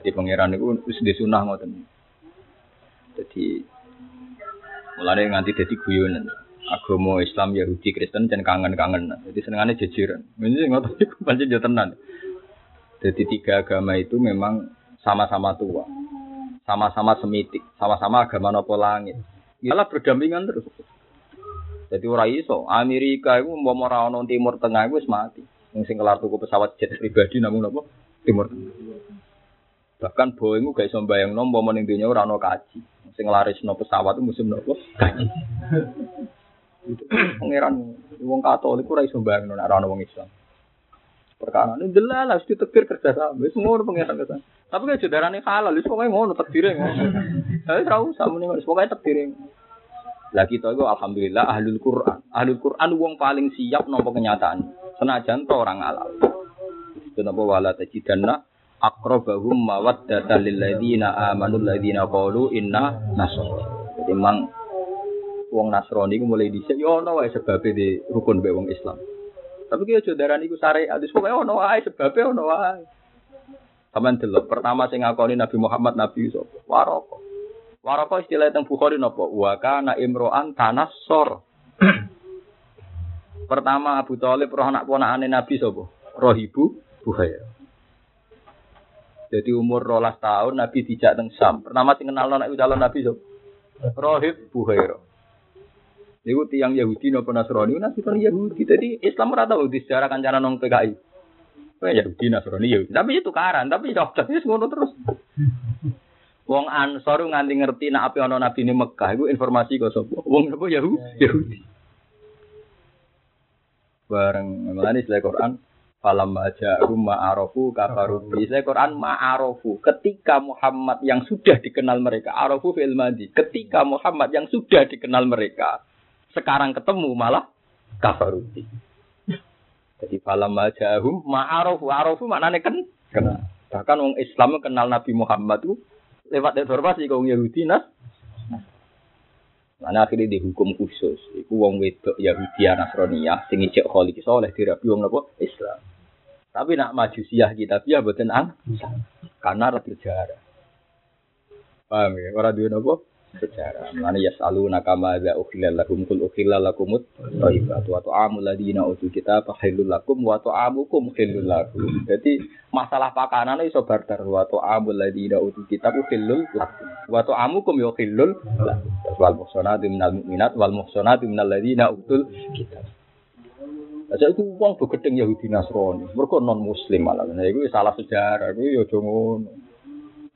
Jadi pangeran itu wis disunah ngoten. Jadi mulane nganti dadi guyonan. Agama Islam, Yahudi, Kristen dan kangen-kangen. Jadi senengane jejeran. Ini ngoten iku pancen tenan. Jadi tiga agama itu memang sama-sama tua. Sama-sama semitik, sama-sama agama nopo langit. Ialah berdampingan terus. Jadi ora iso. Amerika itu mau ora ono timur tengah itu mati. Wong sing kelar tuku pesawat jet pribadi namun apa? Timur tengah. Bahkan Boeing gak iso mbayangno umpama ning donya ora ono kaji. Sing nglarisno pesawat itu musim nopo? Kaji. Pangeran wong Katolik ora iso mbayangno nek ora ono wong Islam. Perkara ini jelas harus kerja sama. Wis ngono pangeran kesan. Tapi kan jodarane halal, wis pokoke ngono tekdire ngono. Tapi ora usah muni wis pokoke tekdire. Lah kita itu alhamdulillah ahlul Quran. Ahlul Quran wong paling siap nampa kenyataan. Senajan to orang halal. Itu napa wala tajidanna aqrabahum mawaddatan lil ladzina amanu ladzina qalu inna nasara. Jadi mang wong Nasrani ku mulai dhisik yo ono wae sebabe di rukun be wong Islam. Tapi kaya jodaran iku syariat, wis pokoke ono wae sebabe ono wae. Kaman delok, pertama sing ngakoni Nabi Muhammad Nabi sapa? Waroko. Waroko istilah teng Bukhari napa? Wa kana imro'an tanassor. pertama Abu Thalib roh anak ponakane Nabi sapa? Rohibu Buhaira. Jadi umur rolas tahun Nabi dijak teng Sam. Pertama sing kenal anak calon Nabi sapa? Rohib Buhaira. Niku tiang Yahudi nopo Nasrani, Nabi kan Yahudi. Jadi Islam ora tau di sejarah kancanan nang PKI. Kayak Yahudi Nasrani Yahudi. Tapi itu karan, tapi dokter wis ngono terus. Wong Ansor nganti ngerti nak ape ana nabi ini Mekah iku informasi kok sapa? Wong apa Yahudi? Yahudi. Bareng mengenai istilah Quran Falam aja rumah arofu kafaru Istilah Quran ma'arofu Ketika Muhammad yang sudah dikenal mereka Arofu fil madi Ketika Muhammad yang sudah dikenal mereka Sekarang ketemu malah kafaru Jadi falam aja ma'arofu Arofu maknanya kan kenal Bahkan orang Islam kenal Nabi Muhammad itu lewat informasi kaum Yahudi nas. Mana akhirnya dihukum khusus. Iku wong wedok Yahudi Nasrani sing ijek kholi soleh dirabi wong napa Islam. Tapi nak maju siah kita biar boten ang karena ada sejarah. Paham ya? Ora duwe napa? Sejarah. Mana ya selalu nakama ada ukhilal lakum kul ukhilal lakumut thayyibat wa ta'amul ladina utul kita halul lakum wa ta'amukum halul lakum. Jadi masalah pakanan iso barter wa ta'amul ladina utul kita halul lakum. Wa ta'amukum yo halul lakum. Wal muhsanatu minal mu'minat wal muhsanatu minal ladina utul kitab. Aja itu uang tuh gedeng Yahudi Nasrani, mereka non Muslim malah. Nah, itu salah sejarah, itu ya ngono.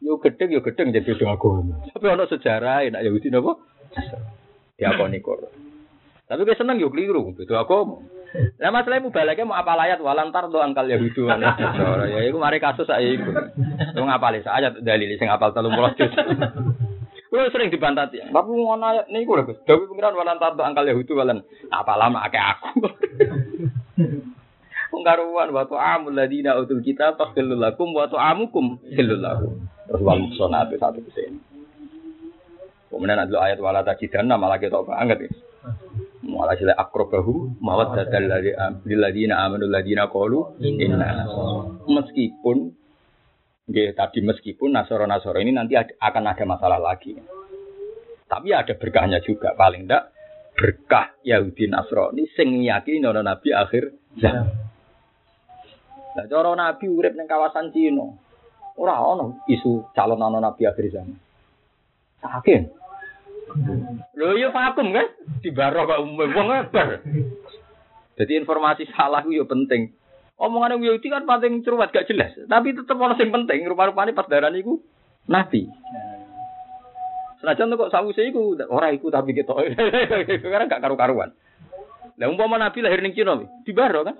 Yo gedeng yo gedeng jadi udah agama. Tapi ono sejarah enak Yahudi napa? Diakoni kok. Tapi kayak seneng yo keliru, itu agama. Nah masalahnya mubalake mau apa layat walantar do angkal Yahudi. Ya iku mari kasus saya iku. Lu ngapal saya dalil sing apal 30 juz. Kulo sering dibantati. Tapi ngono ayat niku lho Gus. Dawi pengiran walan tardo angkal Yahudi walan apa lama akeh aku. Wong karuan wa ta'amul ladina utul kita faqilul lakum wa ta'amukum hilul lakum. Terus wal muhsanatu satu persen. Kemudian ada ayat wala tajidanna malah kita banget ya. Malah sila akrobahu mawat dadal ladina amanu ladina qalu inna meskipun Nggih, tadi meskipun Nasoro-Nasoro ini nanti akan ada masalah lagi. Tapi ada berkahnya juga, paling tidak berkah Yahudi Nasrani sing yakini nabi akhir zaman. Lah cara nabi urip ning kawasan Cina. Ora ana isu calon ana nabi akhir zaman. Saking. Lho ya vakum kan? Di baro kok umum wong eber. Jadi informasi salah itu ya penting. Omongan yang Yahudi kan paling cerewet gak jelas, tapi tetap orang yang penting. Rupa-rupanya pas darah itu nabi. Senajan kok sawu saya iku orang iku tapi gitu, karena gak karu-karuan. Lah umpama nabi lahir ning Cina, di Baro kan?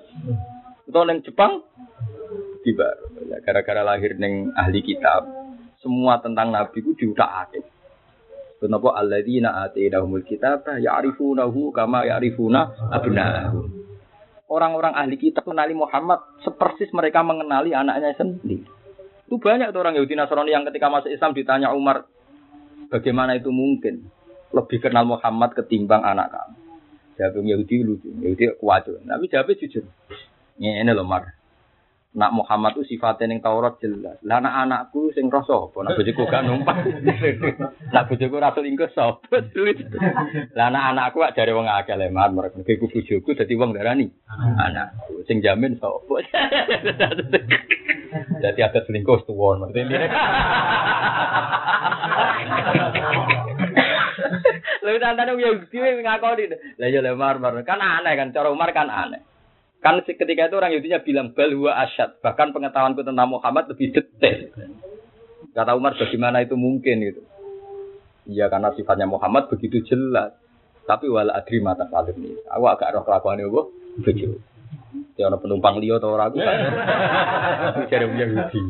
Atau ning Jepang, Yahudi baru. Gara-gara lahir neng ahli kitab, semua tentang Nabi ku diutak-atik. Kenapa alladzina atainahumul kitab ya'rifunahu kama ya'rifuna abna'ahum. Orang-orang ahli kitab mengenali Muhammad sepersis mereka mengenali anaknya sendiri. Itu banyak tuh orang Yahudi Nasrani yang ketika masuk Islam ditanya Umar, bagaimana itu mungkin? Lebih kenal Muhammad ketimbang anak kamu. Jawab Yahudi lucu, Yahudi kuat. Tapi jawabnya jujur. Ini loh Mar. Nak Muhammad itu sifatnya yang Taurat jelas. Lah anak anakku sing roh sapa? Nak bojoku gak numpak. nak bojoku ra selingkuh sapa? Lah anak anakku gak jare wong akeh lemar mereka iku bojoku dadi wong darani. Anak sing jamin sapa? Jadi ada selingkuh tuwon maksudnya. Lalu tantane yo ngakoni. Lah yo lemar kan aneh kan cara Umar kan aneh. Kan ketika itu orang Yahudinya bilang bal huwa asyad. Bahkan pengetahuanku tentang Muhammad lebih detail. Kata Umar bagaimana itu mungkin gitu. Iya karena sifatnya Muhammad begitu jelas. Tapi wala adri mata salim ini. Aku agak roh kelakuan itu. Begitu. Ya penumpang liyo atau ragu kan. Cari Yahudi.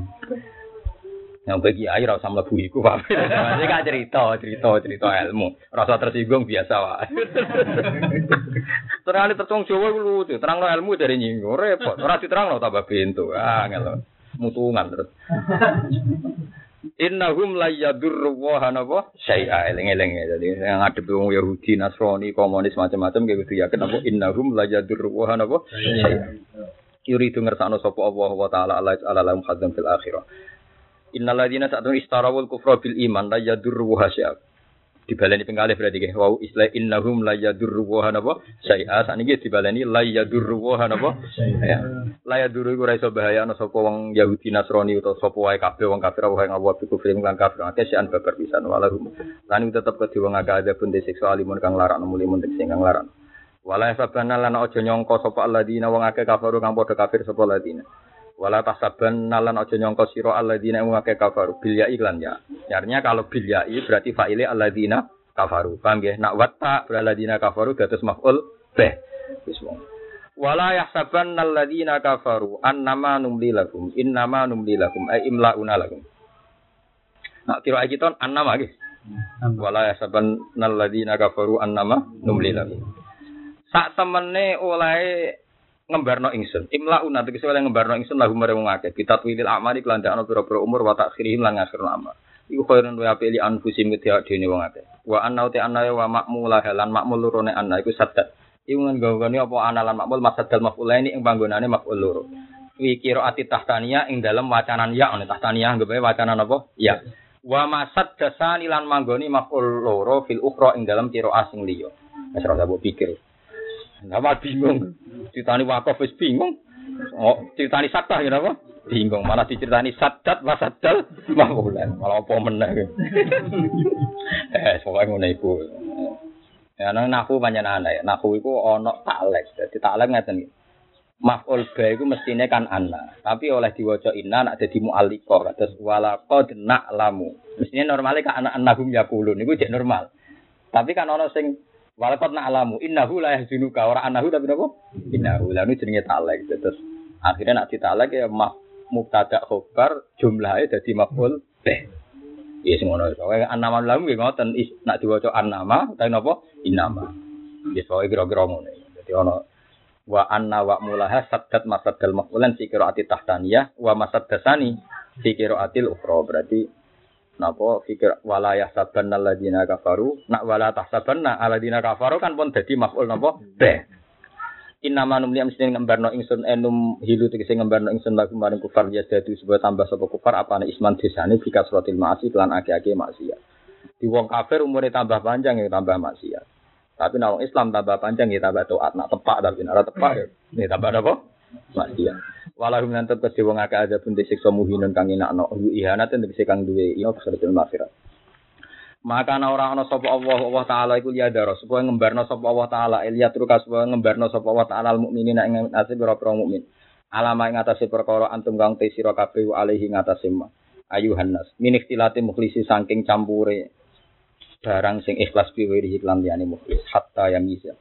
Yang bagi air rasa mlebu iku Pak. Ini kan cerita, cerita, cerita ilmu. Rasa tersinggung biasa wae. Terang tertung Jawa iku lucu, terangno ilmu dari nyinggung repot. Ora diterangno tambah pintu. Ah ngelo. Mutungan terus. Innahum la yadurru wa hanapa syai'a eling-eling ya. Jadi yang ngadep wong Yahudi, Nasrani, komunis macam-macam kayak gitu ya. Kenapa innahum la yadurru wa hanapa syai'a. Yuridu ngersakno sapa Allah wa taala ala ala lahum khadzam fil akhirah. Innal ladzina ta'tun istarawul kufra bil iman la yadurru hasya. Dibaleni pengkalih berarti nggih. Wa isla innahum la yadurru wa napa? Syai'a sakniki dibaleni la yadurru wa napa? Ya. La yadurru ora iso bahaya ana sapa wong Yahudi Nasrani utawa sapa wae kabeh wong kafir wae ngawa biku film lan kafir akeh sian babar pisan walahum. Lan tetep kedhe wong akeh ada pun disiksa alimun kang larak muli mun sing kang larak. Wala sabana lan aja nyangka sapa alladzina wong akeh kafaru kang padha kafir sapa alladzina. Wala tasaban nalan ojo nyongko siro alladzina ngake kafaru bil ya iklan ya. Artinya kalau bil ya berarti fa'ile alladzina kafaru. Paham nggih? Nak watta alladzina kafaru dados maf'ul bih. Wis wong. Wala yahsaban alladzina kafaru annama numli lakum innama numli lakum ay imlauna lakum. Nak kira kita annama nggih. Wala yahsaban alladzina kafaru annama numli lakum. Sak temene oleh ngembarno ingsun. Imla una tegese oleh ngembarno ingsun lagu marang wong akeh. Bitatwilil amali kelandakno pira-pira umur wa takhirihim lan ngakhirno amal. Iku khairun wa apeli anfusim kedhe dene wong akeh. Wa anna te anna wa makmulah lan makmul lurone anna iku sadat. Iku nggone apa ana lan makmul masadal mafulaini ing panggonane maful loro. Wi kira ati tahtania ing dalam wacanan ya ono tahtania anggape wacanan apa? Ya. Wa masad dasani lan manggoni maful loro fil ukhra ing dalam kira asing liya. Wis ora pikir. Nama bingung. Ceritani wakaf wis bingung. Oh, ceritani sakta ya apa? Bingung. Malah diceritani sadat wasadal mahulan. Malah apa meneh. eh, pokoke ngono iku. Ya nang banyak anak. Nahu iku ana taklek. Dadi taklek ngeten iki. Maf'ul ba iku mestine kan ana. Tapi oleh diwaca inna nak dadi mu'alliqa kados wala qad na'lamu. Mestine normale kan anak annahum yaqulun niku jek normal. Tapi kan ana sing Walakot alamu innahu la yahzinuka ora anahu tapi napa? Innahu lalu jenenge talek. Terus akhirnya nak ditalek ya maf mubtada khobar jumlahnya jadi maf'ul bih. Ya semono iso. Wae annama lamu nggih ngoten nak diwaca annama tapi napa? Innama. Ya soe kira-kira ngono. Dadi ana wa anna wa mulaha saddat masaddal maf'ulan fi qiraati tahtaniyah wa masaddasani fi qiraatil ukhra. Berarti napa fikir wala yahsabanna alladziina kafaru nak wala tahsabanna alladziina kafaru kan pun dadi maf'ul napa be Inna manum sing ngembarno ingsun enum hilu tegese ngembarno ingsun lagu maring kufar ya dadi sebab tambah sapa kufar apane isman desane bika suratil ma'asi lan ake-ake maksiat. Di wong kafir umure tambah panjang ya tambah maksiat. Tapi nek Islam tambah panjang ya tambah taat nak tepak tapi nek tepak ya tambah apa? Maksiat. Walahum lan tetep kedhe wong akeh ada pun disiksa muhinun kang inakno ihanat tegese kang duwe iya kesalahan makfirat. Maka ana ora ana sapa Allah Allah taala iku ya daro supaya ngembarno sapa Allah taala ilya truka supaya ngembarno sapa Allah taala mukminin ing atase pira-pira mukmin. Alama ing atase perkara antum kang te sira kabeh alihi ing atase ma. Ayuhan nas min ikhtilati mukhlisi saking campure barang sing ikhlas biwiri iklan liyane mukhlis hatta yang bisa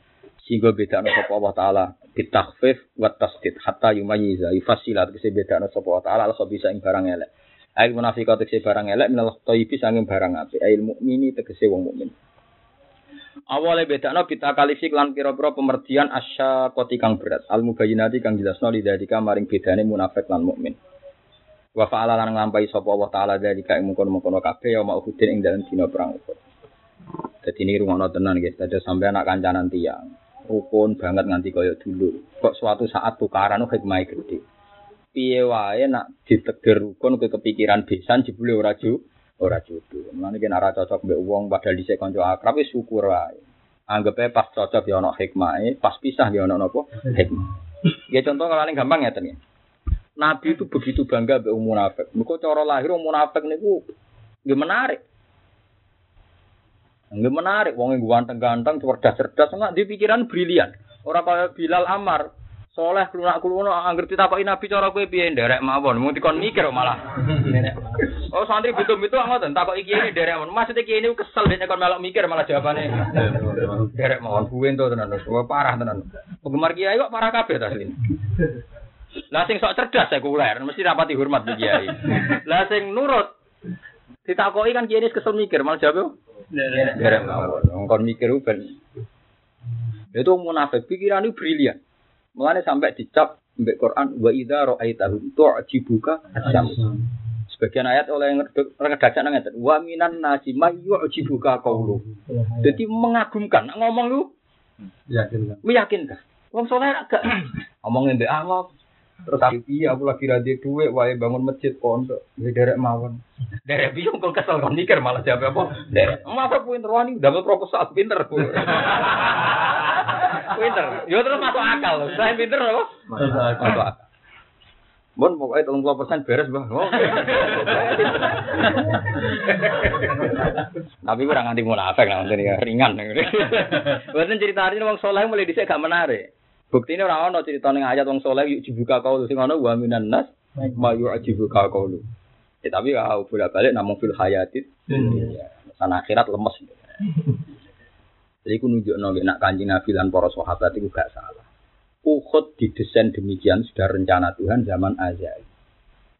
Sehingga beda sapa Allah taala bitakhfif wa tasdid hatta yumayyiza yufassila tegese beda sapa Allah taala al bisa ing barang elek. Ail munafiqat tegese barang elek minal thayyibi sanging barang apik. Ail mukmini tegese wong mukmin. Awale bedakno kita kalifik lan pira-pira pemerdian asya koti kang berat. Al mubayyinati kang jelasno lidadika maring bedane munafik lan mukmin. Wa fa'ala lan nglampahi sapa Allah taala dari kae mungkon-mungkon kabeh ya mau ing dalem dina perang Uhud. Dadi ini tenan guys, ada sampai anak kancanan tiang. Rukun banget nganti kaya dulu. Kok suatu saat tukaran hikmah gede. Piye wae nak ditegir rukun ke kepikiran besan jebule ora ju ora jodoh. Mulane kena ora cocok mbek wong padahal dhisik kanca akrab wis syukur wae. Anggepe pas cocok ya ana hikmahe, pas pisah ya ana napa? Hikmah. Ya contoh kalau gampang ya ya. Nabi itu begitu bangga be munafik. Mergo cara lahir munafik niku nggih menarik. Nggih menarik wong yang ganteng-ganteng, cerdas-cerdas, enggak di pikiran brilian. Orang kaya Bilal Amar, soleh kelunak kelunak angger ditakoki Nabi cara kowe piye nderek mawon. Mung dikon mikir malah. Oh santri butuh itu takoki iki ini nderek mawon. Maksudnya iki ini kesel dene kon melok mikir malah jawabane nderek mawon. Buwen to tenan. Parah tenan. Penggemar kiai kok parah kabeh ta lah sing sok cerdas sekuler mesti rapati hormat di kiai. Lah sing nurut ditakoki kan kiai kesel mikir malah jawab derek mawon. Kon mikir ben. Itu munafik pikiran itu brilian. Mulane sampai dicap mbek Quran wa idza ra'aitahum tu'jibuka asyam. Sebagian ayat oleh redaksi nang ngeten wa minan nasi may yu'jibuka qawlu. Jadi mengagumkan ngomong lu yakin meyakinkan. Wong soleh agak ngomongin mbek Allah Terus iya aku lagi rada duit, wae bangun masjid pondok, ya derek mawon. Derek biung kok kesel kon mikir malah jawab apa? Derek. Masa pinter wani dapat proposal pinter. pinter. Yo terus masuk akal. Saya pinter apa? Masuk akal. Bon, pokoknya tolong puluh persen beres bang. Oh. Tapi kurang nganti munafik lah, nanti ringan. Bukan cerita hari ini wong soleh mulai disek gak menarik. Bukti ini orang ono cerita ning ayat wong soleh yuk dibuka kau sing ono wa minan nas ma yuk dibuka kau lu. Ya, tapi kau bolak balik namun fil hayatit. Ya, sana akhirat lemes. Jadi aku nunjuk nongak nak kanji nabi dan para sahabat itu gak salah. Uhud didesain demikian sudah rencana Tuhan zaman azali.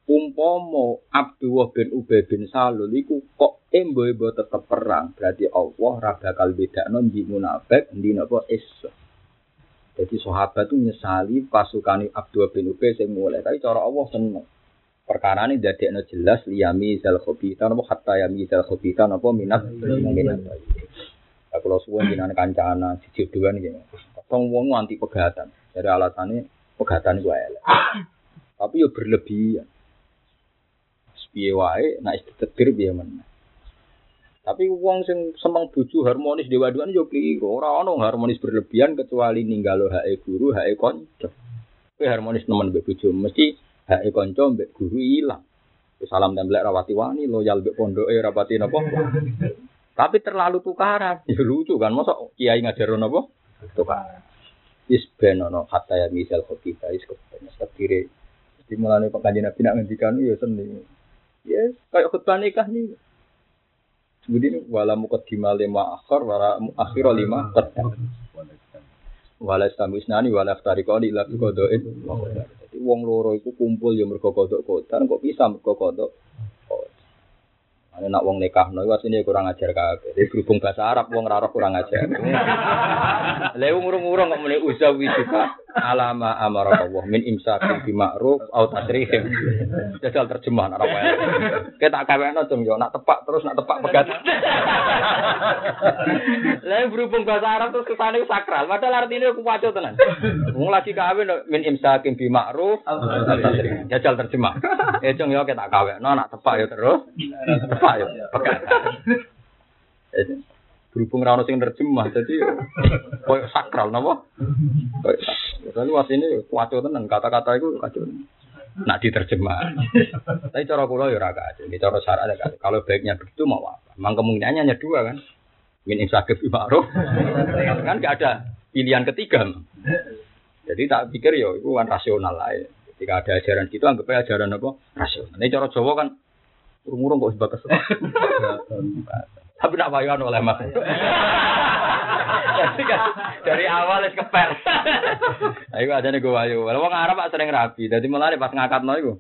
Umpomo Abdullah bin Ubay bin Salul iku kok embo-embo tetep perang berarti Allah ra bakal bedakno di munafik ndi napa iso. Jadi sahabat itu nyesali pasukan Abdul bin Ubay sing mulai. Tapi cara Allah seneng. Perkara ini no jelas liyami zal khobita napa hatta yami zal khobita napa minat minat. Kalau suwun jenengan kancana dijodohan iki. Wong wong anti pegatan. Dari alasannya pegatan gue elek. Tapi yo berlebihan. Piye wae nek ditetir piye. Tapi uang sing semang bojo harmonis dewa duan yo keliru. Ora ono harmonis berlebihan kecuali ninggalo hae guru, hae kanca. Kowe harmonis nemen mbek bojo mesti hae kanca mbek guru ilang. Salam templek rawati wani, loyal mbek pondoke rapati napa. Tapi terlalu tukaran. Ya lucu kan, masa kiai ngajar napa? Tukaran. Is ben ono hatta ya misal khotibah is kebenes kire. Dimulane pengajian Nabi nak ngendikan ya seni. Yes, kayak khutbah nikah nih. Kemudian wala muqaddimah lima akhir wala akhir lima qaddam. Wala istamisnani wala iftariqani ila biqadain. Jadi wong loro iku kumpul ya mergo kodok kodan kok bisa mergo kodok Ane nak wong nikah no asline kurang ajar kabeh. Jadi berhubung bahasa Arab wong ora kurang ajar. Lha umur-umur kok muni uzawi juga alama amara Allah min imsakin bi ma'ruf au tasrihim. Jajal terjemahan Arab wae. Kita tak kawekno cung yo nak tepak terus nak tepak pegat. Lah berhubung bahasa Arab terus kesane sakral. Padahal artinya aku waco tenan. Wong lagi kawin min imsakin bi ma'ruf au tasrihim. Jajal terjemah. Eh cung yo kita kawekno nak tepak yo terus. Tepak yo pegat. berhubung rano sing terjemah jadi koyo sakral napa koyo lalu ini kuaco tenan kata-kata itu kacau nak diterjemah. Tapi cara kula ya ora kacau ini cara syarat ada kalau baiknya begitu mau apa? Memang kemungkinannya hanya dua kan? Min imsakif ma'ruf. Kan gak ada pilihan ketiga. Jadi tak pikir ya itu kan rasional lah ya. Ketika ada ajaran gitu aja ajaran apa? Rasional. Ini cara Jawa kan urung-urung kok sebatas Tapi nak payuan oleh Mas. Jadi kan dari awal wis kepel. Ayo aja nih gue wayu. Kalau wong Arab sering rapi. Jadi malah pas ngangkat no iku.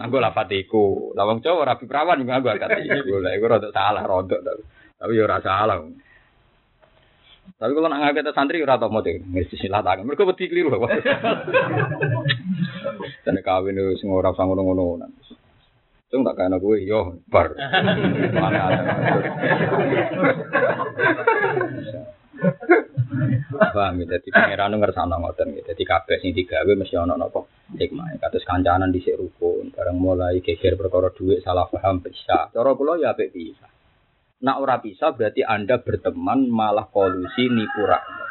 Aku lafat iku. Lawang cowok rapi perawan juga aku angkat iku. Lah iku rada salah rodok tapi. Tapi ya ora salah. Tapi kalau nak ngangkat santri ora tau mesti silat tangan. Mereka wedi keliru. Dan kawin itu sing ora usah ngono-ngono. Cung tak kena gue, yo bar. Mana ada. Paham ya, jadi pangeran ngersano ngoten ya. Jadi kabeh sing digawe mesti ana napa hikmah. Kados kancanan dhisik rukun, bareng mulai geger perkara dhuwit salah paham bisa. Cara kula ya apik bisa. Nak ora bisa berarti Anda berteman malah kolusi nipu rakyat.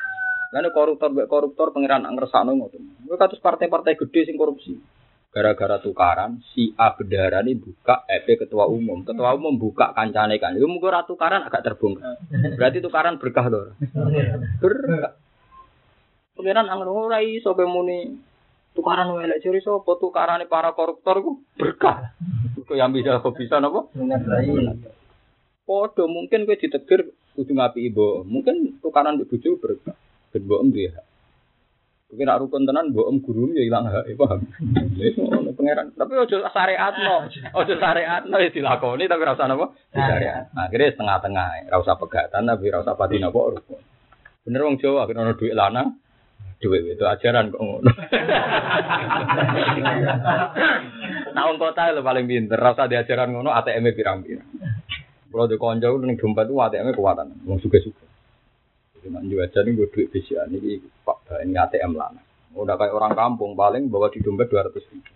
Lalu koruptor koruptor pangeran ngersano ngoten. Kuwi kados partai-partai gede sing korupsi gara-gara tukaran si A bedaran ini buka EP ketua umum. Ketua umum buka kancane kan. Itu mungkin tukaran agak terbongkar. Berarti tukaran berkah loh berkah. Pengiran angin rai sobe muni tukaran welek ciri sopo tukaran para koruptor ku berkah. Kok yang bisa kok bisa nopo Podo mungkin gue ditegur kudu ngapi ibu mungkin tukaran di bujuk berkah. Ben mbok dia Mungkin nak rukun tenan mbok om guru ya ilang hak, paham. Wis ngono pangeran. Tapi ojo syariatno. Ojo syariatno ya dilakoni tapi ora usah napa? Syariat. Akhirnya setengah-tengah, ora usah pegatan tapi ora usah pati napa rukun. Bener wong Jawa kena ono dhuwit lanang. Dhuwit itu ajaran kok ngono. Nah, wong kota lho paling pinter, ora usah diajaran ngono ATM-e pirang-pirang. Kalau di konco ning dompet itu ATM-e kuatan, wong suka-suka. Jadi nak jadi gue duit BCA ini pak ini ATM lah. Udah kayak orang kampung paling bawa di dompet dua ratus ribu.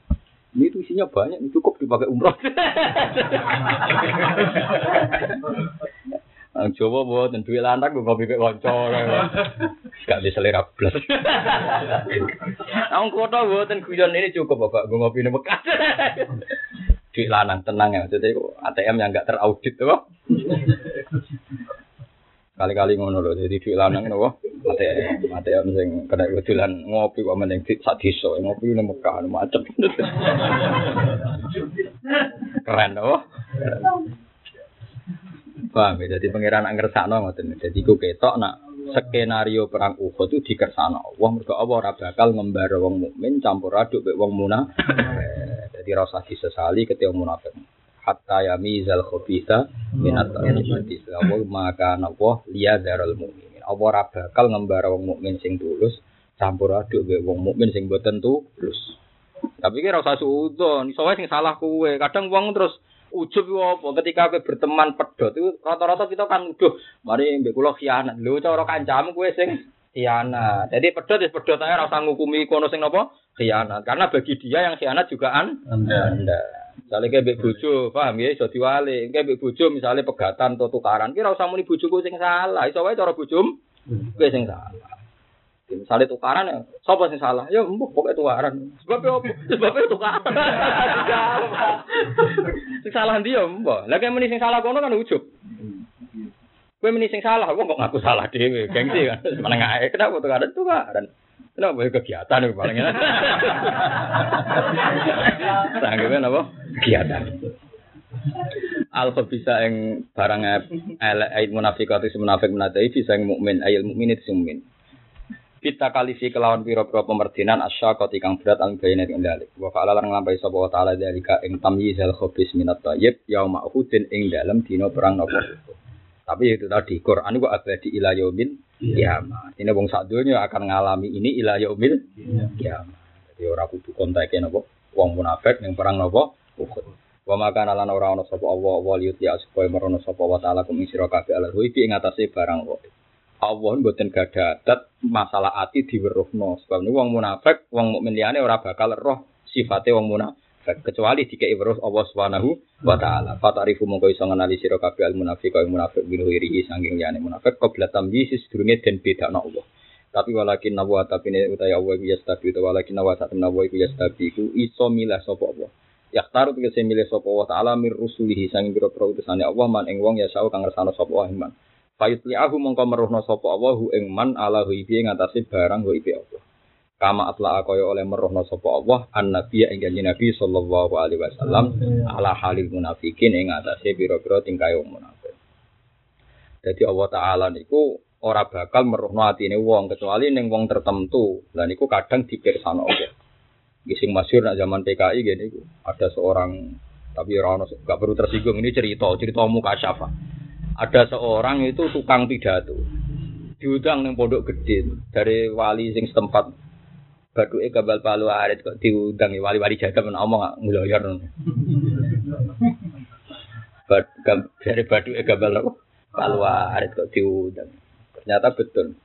Ini tuh isinya banyak, cukup dipakai umroh. Ang coba buat dan duit lantak gue ngopi ke koncor. Gak bisa selera plus. Ang kota buat dan kuyon ini cukup bapak gue ngopi nih bekas. Duit lanang tenang ya, jadi ATM yang gak teraudit tuh. Kali-kali ngono lho, jadi duit lanang nopo. Ate ate sing kena kedulan ngopi kok meneng sak desa, ngopi nang Mekah macet. Keren nopo. Paham ya, jadi pangeran ngersakno ngoten. Jadi ku ketok nak skenario perang Uhud itu dikersano Allah mergo Allah ora bakal ngembar wong mukmin campur aduk mek wong munafik. Jadi rasa disesali ketika munafik hatta yamizal khabitha minat tayyibati. Allah maka napa liya daral mukmin. Allah ora bakal ngembara wong mukmin sing tulus campur aduk mbek wong mukmin sing boten tulus. Tapi kira usah suudon, iso sing salah kuwe. Kadang wong terus ujub apa ketika kowe berteman pedot itu rata-rata kita kan udah mari mbek kula khianat. Lho cara kancamu kowe sing khianat. Jadi pedot ya pedot ae ora usah ngukumi kono sing napa khianat. Karena bagi dia yang khianat juga an anda. anda. Misalnya kayak bek paham ya, iso diwali. Kayak bek misalnya pegatan atau tukaran, kira usah muni bojoku sing salah. Iso cara bojom, kowe sing salah. Misalnya tukaran ya, sapa sing salah? Ya mbok pokoke tukaran. Sebab apa? Sebab tukaran. sing salah ndi ya mbok. Lah kayak muni salah kono kan ujub. Kowe muni salah, kok ngaku salah dhewe, gengsi kan. Mana ae kenapa tukaran tukaran. Kenapa ya kegiatan paling enak? Tanggungnya apa? Kegiatan. Alfa bisa yang barang elek munafik atau si munafik menatai bisa yang mukmin ayat mukmin itu mukmin. Kita kali si kelawan piro-piro pemerdinan asya kau tikang berat al bayinat ing dalik. Wa fa'ala lan nglampahi sapa wa ta'ala dalika ing tamyizal khabis minat tayyib yauma uhudin ing dalam dino perang nopo. Tapi itu tadi Quran itu abadi ila yaumin kiamat. Ini wong sak akan ngalami ini ila yaumil kiamat. Jadi ora kudu kontaknya napa wong munafik yang perang napa Uhud. Wa maka nalan ora ana sapa Allah wa liyuti supaya merono sapa wa taala kum sira kabeh ala ruhi ing atase barang wa. Allah mboten gadah adat masalah ati diweruhno. Sebab niku wong munafik, wong mukmin liyane ora bakal roh sifate wong munafik kecuali jika ibrus Allah Subhanahu wa taala. Fatarifu mongko iso ngenali sira kabeh al munafik kaya munafik bin wiri sanging liyane munafik qabla tamyiz sedurunge den bedakno Allah. Tapi walakin nawa tapi ne utawa Allah yastabi utawa walakin nawa sak nawa iku yastabi iku iso milah sapa Allah. Yaktaru tegese milih sapa Allah taala mir rusulihi sanging pira-pira utusane Allah man ing wong ya sau kang ngersano sapa Allah iman. Fayutli'ahu mongko meruhna sapa Allah hu ing man ala hu ibi ing atase barang hu ibi Allah kama atla kaya oleh merohna sapa Allah an nabi ing Nabi sallallahu alaihi wasallam ala halil munafikin ing atase pira-pira tingkah wong munafik. Jadi Allah Taala niku ora bakal meruhno atine wong kecuali ning wong tertentu. Lah niku kadang dipirsano Allah. Gising masyur nak zaman PKI gini, ada seorang tapi orang gak perlu tersinggung ini cerita cerita muka syafa. Ada seorang itu tukang pidato. Diundang neng pondok gede dari wali sing setempat. Batu e kabal palu arit kok diundang wali-wali jaga men omong nguloyor dari batu e kabal palu arit kok diundang. Ternyata betul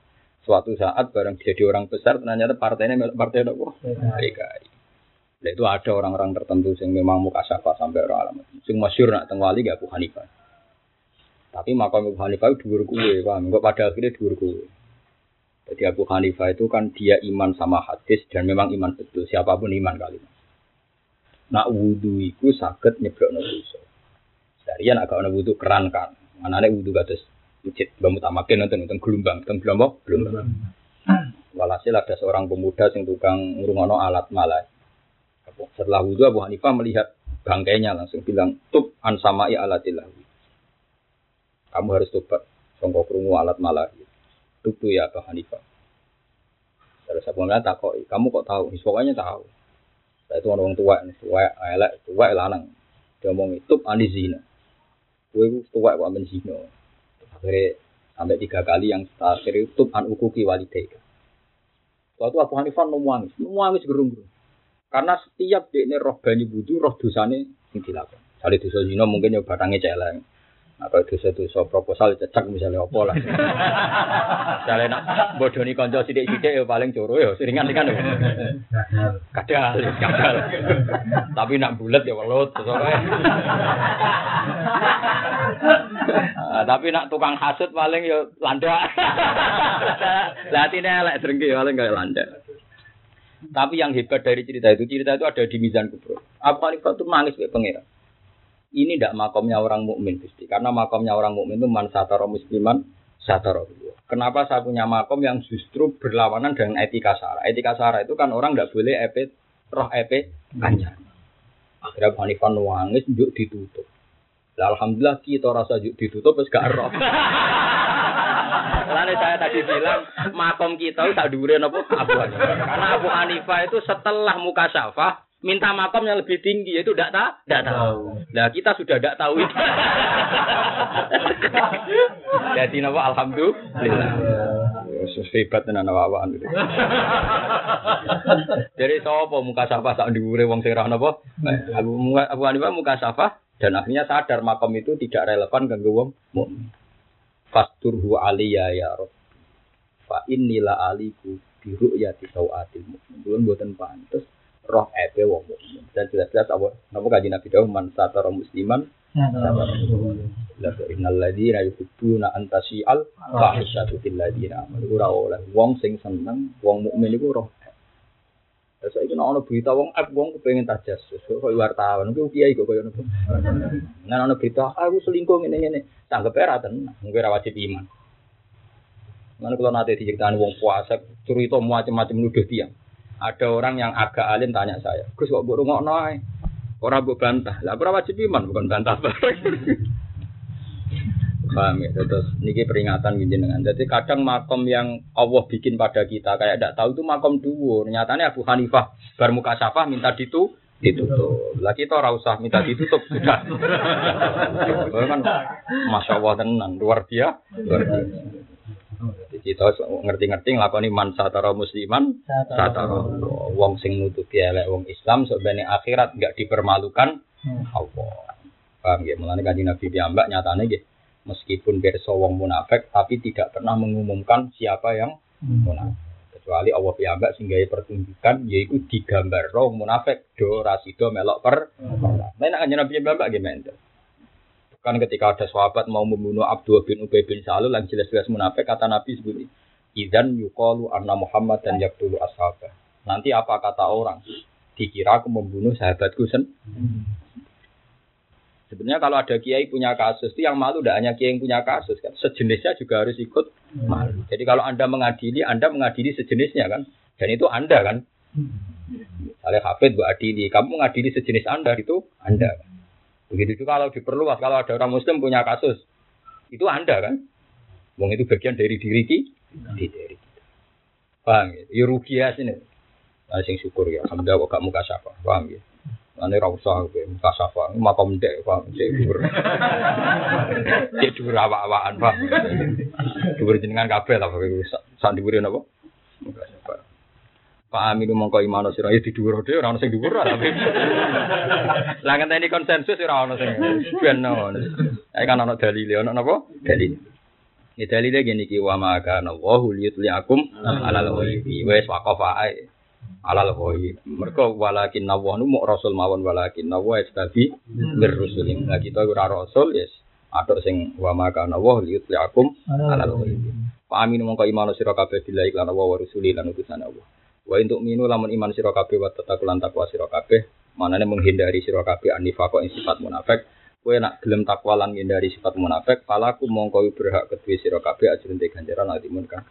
suatu saat bareng jadi orang besar ternyata partainya partai apa PKI Nah, itu ada orang-orang tertentu yang memang muka syafa sampai orang alam. Sing masyur nak teng wali gak Abu Hanifah. Tapi makam Abu Hanifah itu dhuwur kuwe, paham? Enggak pada akhirnya dhuwur kuwe. Jadi Abu Hanifah itu kan dia iman sama hadis dan memang iman betul. Siapa pun iman kali. Nak wudhu itu sakit nyeblok dosa. Darian agak wudhu keran kan. Mana ada wudhu kados masjid bangun tamakin nonton nonton gelombang, nonton gelombang, gelombang. Walhasil ada seorang pemuda yang tukang ngurungono alat malah setelah wudhu Abu Hanifah melihat bangkainya langsung bilang tub an samai alatillah. Kamu harus tobat songkok kerungu alat malah. Tub tuh ya Abu Hanifah. Terus Abu Hanifah kok, kamu kok tahu? Pokoknya tahu. Saya itu orang tua, tua, elek, tua, lanang. Dia ngomong itu anizina. Kue tua kok amin zina. Akhirnya sampai tiga kali yang terakhir itu an ukuki walidayka. Waktu Abu Hanifah nunggu nunggu gerung-gerung. Karena setiap ini roh banyu budu, roh dosane yang dilakukan. Kali dosa zina mungkin ya batangnya celeng. Atau dosa-dosa proposal cecak misalnya apa lah. Misalnya nak bodoni konco sidik-sidik ya paling coro ya seringan kan ya. Kadal, kadal. Tapi nak bulat ya welut. Ah, tapi nak tukang hasut paling ya landak. Lah atine elek drengki paling kayak landak. Tapi yang hebat dari cerita itu, cerita itu ada di Mizan Kubro. Abu Hanifah itu nangis kayak pengira. Ini tidak makomnya orang mukmin pasti, karena makomnya orang mukmin itu man sataro musliman sataro. Kenapa saya punya makom yang justru berlawanan dengan etika sara? Etika sara itu kan orang tidak boleh epet roh epet kanya. Akhirnya Abu Hanifah nangis, juk ditutup. Alhamdulillah kita rasa juk ditutup, terus gak roh. Lalu saya tadi bilang makom kita tak dure apa Abu Hanifah. Karena Abu Hanifah itu setelah muka syafah minta makom yang lebih tinggi itu tidak tahu, tidak tahu. Nah kita sudah tidak tahu itu. Jadi nama alhamdulillah. Hebat tenan awak Jadi sapa muka syafah sak dhuwure wong sing ra napa? Abu Abu Hanifah muka syafah dan akhirnya sadar makom itu tidak relevan kanggo wong mukmin fasturhu aliyya ya Rabb. Fa innila aliku bi ru'yati sawatil mukmin. Belum buatan pantes roh epe wong mukmin. Dan jelas-jelas apa napa kanjeng Nabi dawuh man satara musliman La innal ladzina yuhibbuna an tasi'al fahishatu fil ladzina amanu ora oleh wong sing seneng wong mukmin iku roh Terus saya kena ono berita wong app wong kepengen tajasus, kok wartawan, kok kiai kok koyo nopo. Nah ono berita aku selingkuh ngene ngene, tanggep tenan, mungkin ora wajib iman. Mana kalau nanti diceritakan wong puasa, cerita macam-macam nuduh tiang. Ada orang yang agak alim tanya saya, Gus kok burung ngono Orang bu bantah, lah ora wajib iman bukan bantah bareng. Paham ya? Terus niki peringatan dengan. Jadi kadang makom yang Allah bikin pada kita kayak tidak tahu itu makom dua. Nyatanya Abu Hanifah bar muka safah minta ditu ditutup. Lah kita ora usah minta ditutup sudah. kan masya Allah tenan luar biasa. Luar biasa. Kita ngerti-ngerti nglakoni man satara musliman satara wong sing nutupi elek wong Islam sebenarnya akhirat enggak dipermalukan Allah. Paham ya? Mulane kanjeng Nabi piyambak nyatane nggih meskipun berso wong munafik tapi tidak pernah mengumumkan siapa yang hmm. munafik kecuali Allah piyambak sehingga pertunjukan yaitu digambar roh munafik do rasido melok per hmm. nah nak nabi piyambak gimana kan ketika ada sahabat mau membunuh Abdul bin Ubay bin Salul yang jelas-jelas munafik kata Nabi sebut idan yukalu anna Muhammad dan yaktulu ashabah nanti apa kata orang dikira aku membunuh sahabatku sen. Sebenarnya kalau ada kiai punya kasus itu yang malu tidak hanya kiai yang punya kasus kan, sejenisnya juga harus ikut malu. Jadi kalau anda mengadili, anda mengadili sejenisnya kan, dan itu anda kan. Misalnya Hafid bu adili, kamu mengadili sejenis anda itu anda. Begitu juga kalau diperluas, kalau ada orang Muslim punya kasus, itu anda kan. Wong itu bagian dari diri kita. Di diri kita. Paham ya? Ya rugi ya sini. Nah, sing syukur ya. Alhamdulillah kok gak muka syafa. Paham ya? Ane ra usah kowe muka syafa. Makam ndek, paham? Cek dhuwur. Cek dhuwur awak-awakan, paham? Dhuwur jenengan kabeh lah kowe sak dhuwure? Muka. Pak Aminu mongko imano sira ya didhuwur dhewe ora ono sing dhuwur tapi. Lah ngenteni konsensus ora ono sing ben ono. Ae kan ono dalile ono napa? Dalil. Ya dalile gini ki wa maka Allahu liyutliakum alal ghaibi. Wis waqafa ae. Alal ghaib. Mergo walakin nawah nu muk rasul mawon walakin nawah istabi bir rusulin. Lah kita ora rasul yes. Atok sing wa maka nawah liyutliakum alal ghaibi. Pak Aminu mongko imano sira kabeh billahi lan wa rusuli lan utusan Allah. Wa untuk minu lamun iman sira kabeh wa tatakulan takwa sira kabeh, manane menghindari sira kabeh anifaqo ing sifat munafik. Kowe nak gelem takwa lan menghindari sifat munafik, palaku mongko berhak kedue sira kabeh ajrun te ganjaran atimun kang.